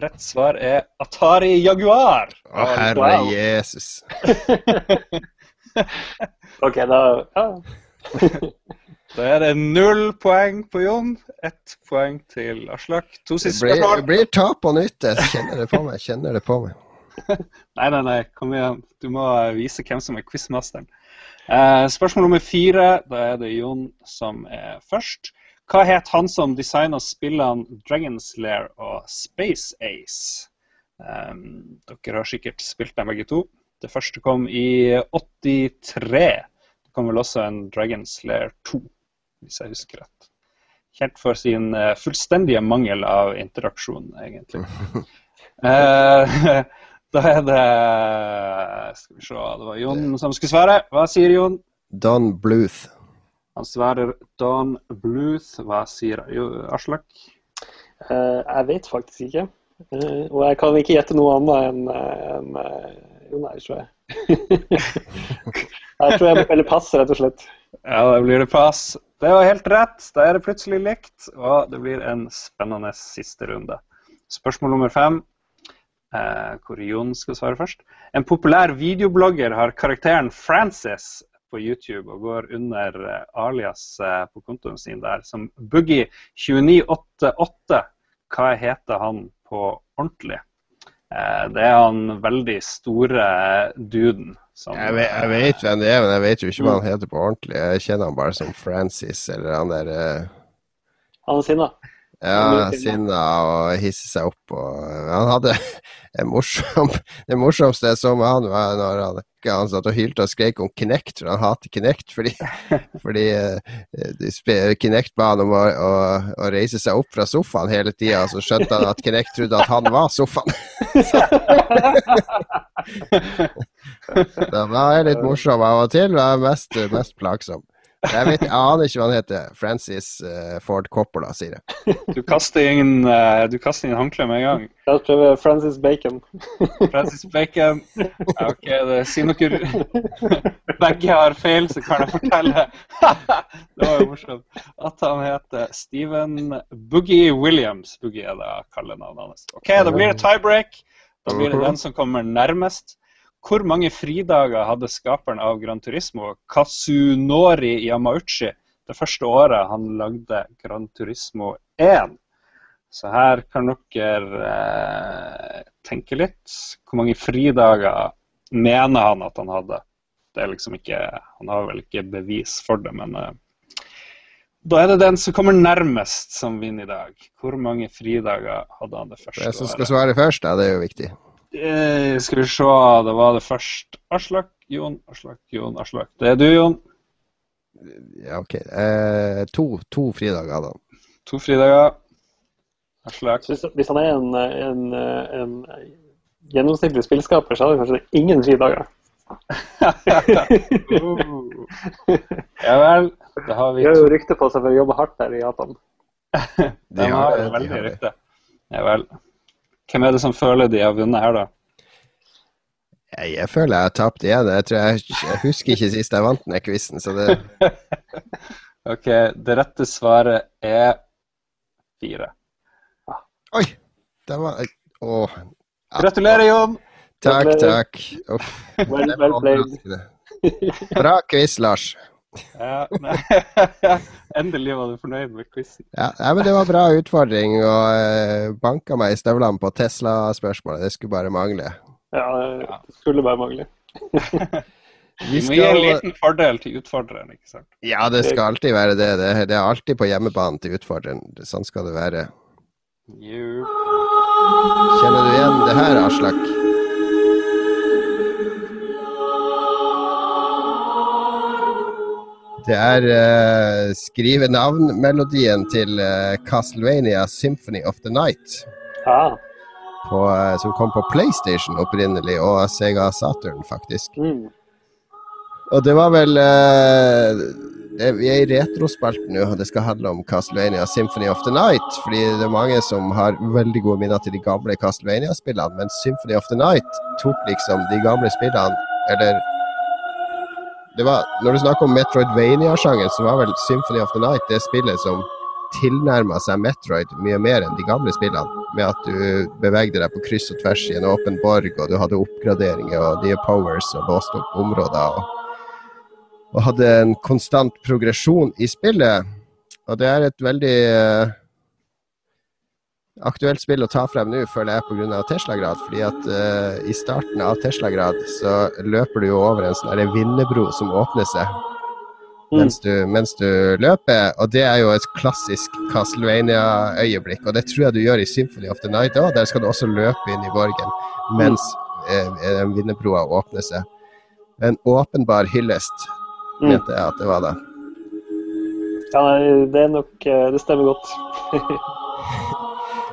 Rett svar er Atari Jaguar. Å, herre wow. Jesus. ok, da ja. Da er det null poeng på Jon, ett poeng til Aslak. To siste spørsmål. Det blir tap på nytt. Jeg kjenner det på meg. Kjenner det på meg. nei, nei, nei, kom igjen. Du må vise hvem som er quizmasteren. Eh, spørsmål nummer fire. Da er det Jon som er først. Hva het han som designa spillene Dragon's Lair og Space Ace? Um, dere har sikkert spilt dem begge to. Det første kom i 83. Det kom vel også en Dragon's Lair 2, hvis jeg husker rett. Kjent for sin uh, fullstendige mangel av interaksjon, egentlig. uh, Da er det Skal vi se, det var Jon som skulle svare. Hva sier Jon? Don Bluth. Han svarer Don Bluth. Hva sier Aslak? Uh, jeg vet faktisk ikke. Uh, og jeg kan ikke gjette noe annet enn en, uh, Jo, nei, tror jeg. jeg tror jeg må spille pass, rett og slett. Ja, da blir det pass. Det var helt rett. Da er det plutselig likt, og det blir en spennende siste runde. Spørsmål nummer fem eh, hvor Jon skal svare først. En populær videoblogger har karakteren Frances på YouTube og går under eh, alias eh, på kontoen sin der som Boogie2988. Hva heter han på ordentlig? Eh, det er han veldig store duden. Som, jeg, vet, jeg, vet, hvem det er, men jeg vet jo ikke hva han heter på ordentlig. Jeg kjenner han bare som Francis eller han der uh... Han sinna? Ja, sinna og hisse seg opp. Og, han hadde en morsom, Det morsomste jeg så med han, var når han, han satt og hylte og skrek om Kinect, for han hater Kinect. Fordi, fordi uh, Kinect ba han om å, å, å, reise seg opp fra sofaen hele tida, så skjønte han at Kinect trodde at han var sofaen. så, da var jeg litt morsom av og til, men mest, mest plagsom. Jeg vet, jeg aner ikke hva han heter. Francis eh, Ford Coppola, sier jeg. Du kaster ingen, uh, du kaster inn håndkleet med en gang. Jeg prøver Francis Bacon. Francis Bacon. OK, det sier noe Begge har feil, så kan jeg fortelle Det var jo morsomt. At han heter Steven Boogie Williams. Boogie er det kallenavnet hans. OK, da blir det tiebreak. Da blir det den som kommer nærmest. Hvor mange fridager hadde skaperen av Gran Turismo, Kasunori Yamauchi, det første året han lagde Gran Turismo 1? Så her kan dere eh, tenke litt. Hvor mange fridager mener han at han hadde? Det er liksom ikke, Han har vel ikke bevis for det, men eh, da er det den som kommer nærmest, som vinner i dag. Hvor mange fridager hadde han det første året? Jeg som skal svare først, ja, det er jo viktig. Eh, skal vi se, det var det først Aslak, Jon, Aslak, Jon, Aslak. Det er du, Jon. Ja, ok. Eh, to, to fridager da. To fridager. Aslak. Hvis, hvis han er en, en, en gjennomsnittlig spillskaper, så har han kanskje ingen fridager. Uh. Ja vel. Da har vi Vi har jo rykte på seg for å jobbe hardt der i Japan. De har det, de veldig har det. rykte. Ja vel. Hvem er det som føler de har vunnet her, da? Jeg, jeg føler jeg har tapt igjen. Jeg, tror jeg, jeg husker ikke sist jeg vant den quizen, så det OK, det rette svaret er fire. Oi! Det var Å. Gratulerer, Jon! Takk, takk. Uff, Well, well Bra quiz, Lars. Ja. Endelig var du fornøyd med quizen. Ja, ja, men det var bra utfordring, og uh, banka meg i støvlene på Tesla-spørsmålet. Det skulle bare mangle. Ja, det skulle bare mangle. Vi skal... må gi en liten fordel til utfordreren, ikke sant? Ja, det skal alltid være det. Det, det er alltid på hjemmebanen til utfordreren. Sånn skal det være. Jo. Kjenner du igjen det her, Aslak? Det er uh, skrive navn-melodien til uh, Castlevania Symphony of the Night. Ah, På, uh, som kom på PlayStation opprinnelig, og Sega Saturn, faktisk. mm. Og det var vel det, Vi er i retrospalten nå, og det skal handle om Castlevania Symphony of the Night. Fordi det er mange som har veldig gode minner til de gamle Castlevania-spillene, men Symphony of the Night tok liksom de gamle spillene Eller var, Når du snakker om Metroidvania-sjangen, så var vel Symphony of the Night det spillet som tilnærma seg Metroid mye mer enn de gamle spillene. Med at du bevegde deg på kryss og tvers i en åpen borg, og du hadde oppgraderinger og nye powers og låste opp områder. og og hadde en konstant progresjon i spillet. Og det er et veldig eh, aktuelt spill å ta frem nå, føler jeg, pga. Teslagrad. Fordi at uh, i starten av Teslagrad så løper du jo over en sånn vindebro som åpner seg Mm. mens, du, mens du løper. Og det er jo et klassisk Castlevania-øyeblikk. Og det tror jeg du gjør i Symphony of the Night òg. Der skal du også løpe inn i borgen mens eh, eh, vindebroa åpner seg. En åpenbar hyllest Mm. mente jeg at det var da. Ja, det er nok Det stemmer godt.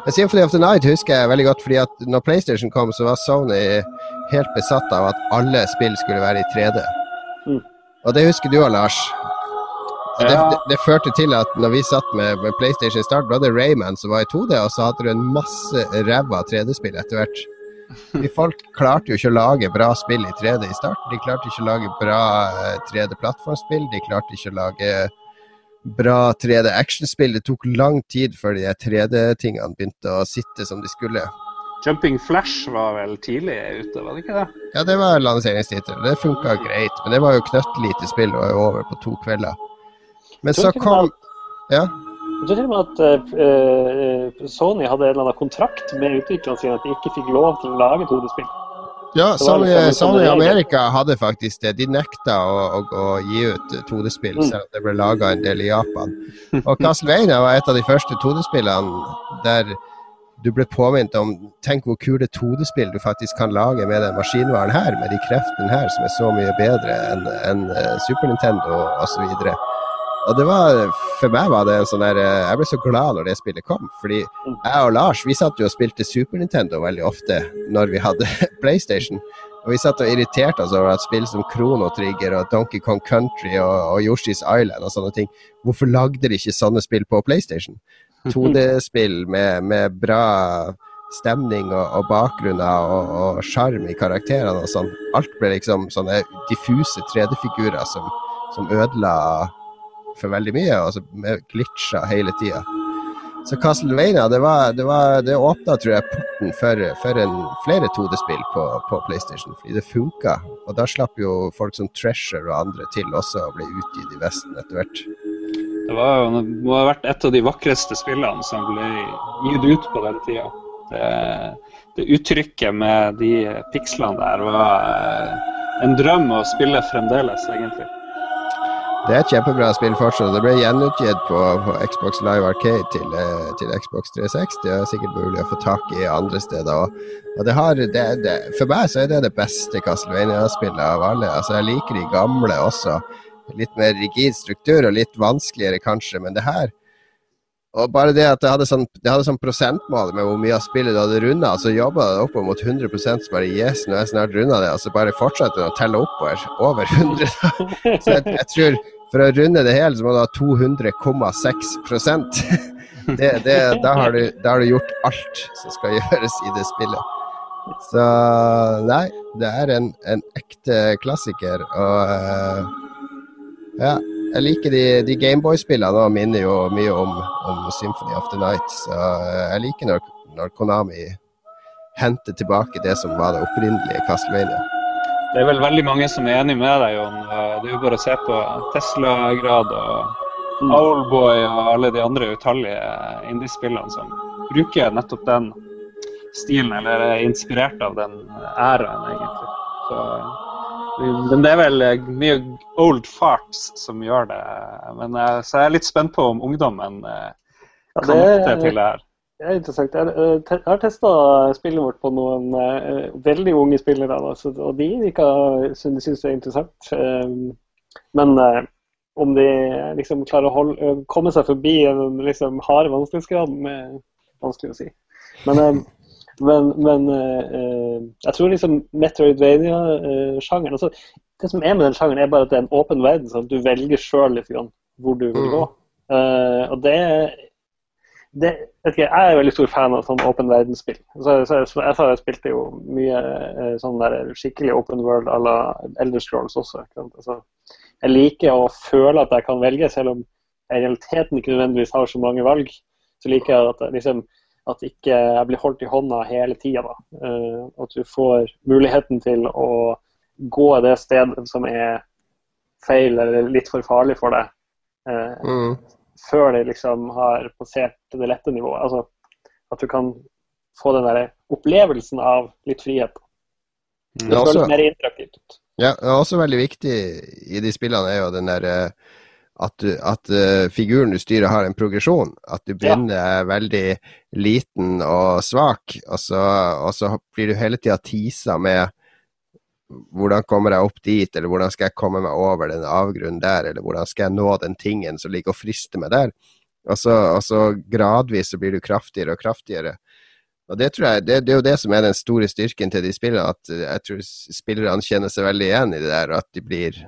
Men Symphony of the Night husker jeg veldig godt, fordi at når PlayStation kom, så var Sony helt besatt av at alle spill skulle være i 3D. Mm. Og det husker du òg, Lars. Ja. det, det, det førte til at når vi satt med, med PlayStation i start, var det Rayman som var i 2D, og så hadde du en masse ræva 3D-spill etter hvert. De folk klarte jo ikke å lage bra spill i 3D i starten. De klarte ikke å lage bra eh, 3D-plattformspill. De klarte ikke å lage bra 3D-actionspill. Det tok lang tid før de 3D-tingene begynte å sitte som de skulle. Jumping Flash var vel tidlig ute, var det ikke det? Ja, det var lanseringstittel. Det funka greit, men det var jo knøttlite spill og er over på to kvelder. Men så kom Ja. Jeg tror til og med at eh, eh, Sony hadde en eller annen kontrakt med utviklerne sine at de ikke fikk lov til å lage 2D-spill. Ja, som i Sony, liksom Sony regel. Amerika hadde faktisk det. De nekta å, å, å gi ut 2D-spill, Mm. selv om det ble laga en del i Japan. Og Castlevania var et av de første 2D-spillene der du ble påminnet om Tenk hvor kule 2D-spill du faktisk kan lage med den maskinvaren her, med de kreftene her, som er så mye bedre enn enn, eh, Super Nintendo osv. Og det var, For meg var det sånn der eh, Jeg ble så glad når det spillet kom. Fordi jeg og Lars vi satt jo og spilte Super Nintendo veldig ofte når vi hadde PlayStation. Og vi satt og irriterte oss over at spill som Krono Trigger og Donkey Kong Country og, og Yoshi's Island og sånne ting, hvorfor lagde de ikke sånne spill på PlayStation? 2D-spill med, med bra stemning og, og bakgrunner og sjarm i karakterene og sånn. Alt ble liksom sånne diffuse 3D-figurer som, som, ødela for veldig mye, og så med hele tida. Så Castlevania det, var, det, var, det åpna tror jeg porten for, for en, flere 2D-spill på, på, PlayStation, fordi det funka. Og da slapp jo folk som Treasure og andre til også å bli utgitt i Vesten etter hvert. Det var det må ha vært et av de vakreste spillene som ble gitt ut på den tida. Det, det uttrykket med de pikslene der var eh, en drøm å spille fremdeles, egentlig. Det er et kjempebra spill fortsatt. Det ble gjenutgitt på, på, Xbox Live Arcade til, eh, til, Xbox 360. Det er sikkert mulig å få tak i andre steder òg. For meg så er det det beste Castlevania-spillet av alle. Altså, jeg liker de gamle også litt mer rigid struktur og litt vanskeligere kanskje, men det her og bare det at det hadde sånn, det hadde sånn prosentmål med hvor mye av spillet du hadde runda, så jobba det opp mot 100 så bare yes, nå er jeg snart runda det, og så bare fortsetter det å telle oppover. Over 100. Så jeg, jeg, tror for å runde det hele, så må du ha 200,6 det, det, da, har du, da har du gjort alt som skal gjøres i det spillet. Så nei, det er en, en ekte klassiker, og uh, ja, jeg liker de, de Gameboy-spillene og minner jo mye om, om, Symphony of the Night. Så eh, jeg liker når, når, Konami henter tilbake det som var det opprinnelige Castlevania. Det er vel veldig mange som er enig med deg, Jon. Det er jo bare å se på Tesla-grad og mm. Owlboy og alle de andre utallige indiespillene som bruker nettopp den stilen, eller er inspirert av den æraen, egentlig. Så men det er vel eh, mye old farts som gjør det. Men, eh, så jeg er litt spent på om ungdommen eh, kan ja, det, til det her. Det er interessant. Jeg, har testa spillet vårt på noen veldig unge spillere, og de virker som de syns det er interessant. men om de liksom klarer å holde, komme seg forbi en liksom, harde vanskelighetsgraden, er vanskelig å si. Men men, men uh, jeg tror liksom Metroidvania-sjangeren altså, Det som er med den sjangeren, er bare at det er en åpen verden. sånn at Du velger sjøl hvor du vil gå. Uh, og det, det ikke, Jeg er veldig stor fan av sånn åpen verdensspill. Så, så, så, jeg, jeg spilte jo mye uh, sånn der skikkelig open world à la Elder Scrolls også. Altså, jeg liker å føle at jeg kan velge, selv om jeg i realiteten ikke nødvendigvis har så mange valg. Så liker jeg at jeg liksom at ikke jeg blir holdt i hånda hele tida. Uh, at du får muligheten til å gå det stedet som er feil eller litt for farlig for deg, uh, mm. før det liksom har passert det lette nivået. Altså at du kan få den der opplevelsen av litt frihet. Det føles også, mer interaktivt ut. Ja, også veldig viktig i de spillene er jo den der uh at, at uh, figuren du styrer har en progresjon. At du begynner ja. veldig liten og svak, og så, og så blir du hele tida tisa med hvordan kommer jeg opp dit, eller hvordan skal jeg komme meg over den avgrunnen der, eller hvordan skal jeg nå den tingen som ligger og frister meg der. Og så, og så gradvis så blir du kraftigere og kraftigere. Og det, tror jeg, det, det, er jo det som er den store styrken til de spillene, at jeg tror spillerne kjenner seg veldig igjen i det der, og at de blir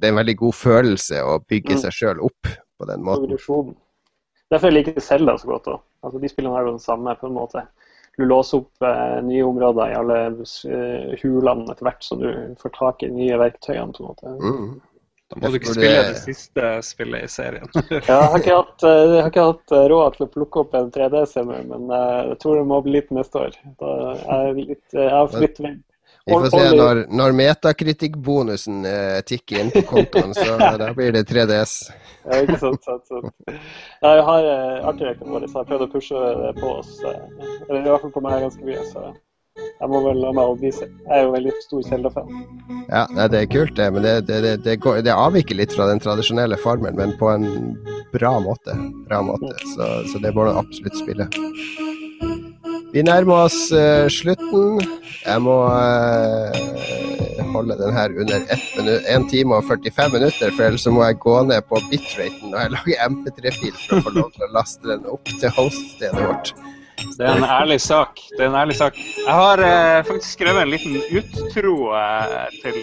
det er en veldig god følelse å bygge mm. seg sjøl opp på den måten. Derfor liker jeg Selda så godt òg. Altså, de spillene er jo det samme på en måte. Du låser opp eh, nye områder i alle eh, hulene etter hvert, så du får tak i nye verktøyene. på en måte. Mm. Da må du ikke spille det siste spillet i serien. ja, jeg har ikke hatt, eh, jeg har ikke hatt eh, råd til å plukke opp en 3D-scene, men eh, jeg tror det må bli litt neste år. Da er jeg, litt, jeg har litt vi får se når, når metakritikkbonusen eh, tikker inn på kontoen, så da blir det 3DS. Ja, ikke sant. sant, sant. Jeg har eh, artigrekken vår har prøvd å pushe det på oss, eh, eller i hvert fall på meg ganske mye. så jeg må vel la meg overbevise. Jeg er jo veldig stor Selda-fan. Ja, det er kult, det. Men det, det, det, går, det, avviker litt fra den tradisjonelle formelen, men på en bra måte. Bra måte. Så, så det bør du absolutt spille. Vi nærmer oss uh, slutten. Jeg må uh, holde den her under 1 time og 45 minutter, for ellers må jeg gå ned på bitraten når jeg lager MP3-fil for å få lov til å laste den opp til host-stedet vårt. Det er en ærlig sak. Det er en ærlig sak. Jeg har uh, faktisk skrevet en liten uttro til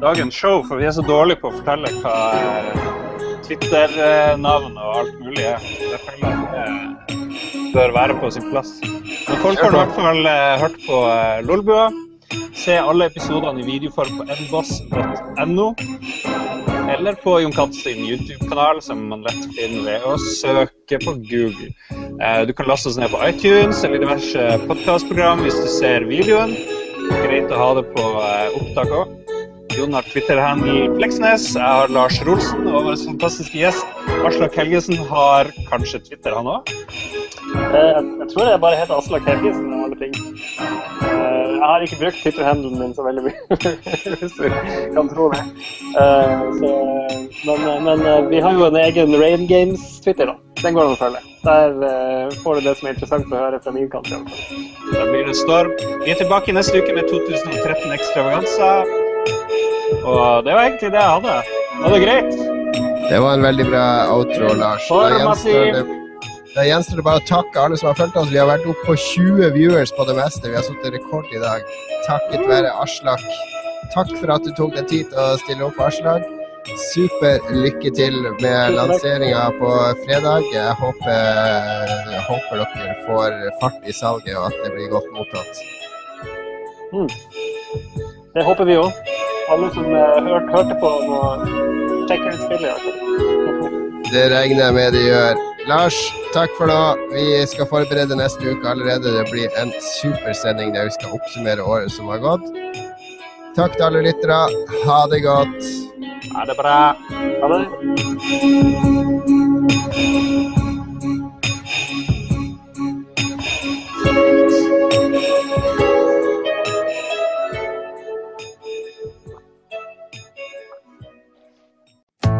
dagens show, for vi er så dårlige på å fortelle hva Twitter-navn og alt mulig er. Det føler jeg bør være på sin plass. Men folk har i hvert fall eh, hørt på eh, Lolbua. Se alle episodene i videoform på nboss.no. Eller på Jon Katz sin YouTube-kanal, som man lett finner ved å søke på Google. Eh, Du kan laste oss ned på iTunes eller diverse podkastprogram hvis du ser videoen. Greit å ha det på opptak òg. Jon har Twitter-handel Fleksnes. Jeg har Lars Rolsen, og vår fantastiske gjest Aslak Helgesen har kanskje Twitter, han òg? Eh, Jeg, jeg tror jeg bare heter Aslak Helgesen av alle ting. Eh, Jeg har ikke brukt Twitter-handelen min så veldig mye, hvis du kan tro det. Eh, Så, men, men vi har jo en egen Rain Games-Twitter, da. Den går an å følge. Der får du det som er interessant å høre fra min kant. Da blir det storm. Vi er tilbake neste uke med 2013 Extravaganza. Og det var egentlig det jeg hadde. Var det greit? Det var en veldig bra outro, Lars. Formativ. Da gjenstår det bare å takke alle som har fulgt oss. Vi har vært oppe på 20 viewers på det meste. Vi har satt rekord i dag. Takket være Aslak. Takk for at du tok deg tid til å stille opp, Aslak. Super lykke til med lanseringa på fredag. Jeg håper, jeg håper dere får fart i salget, og at det blir godt mottatt. Det håper vi òg. Alle som eh, hørt, hørte på, må sjekke ut spillet. Det regner jeg med det gjør. Lars, takk for nå. Vi skal forberede neste uke allerede. Det blir en supersending der vi skal oppsummere året som har gått. Takk til alle lyttere. Ha det godt. Ha det bra. Ha det.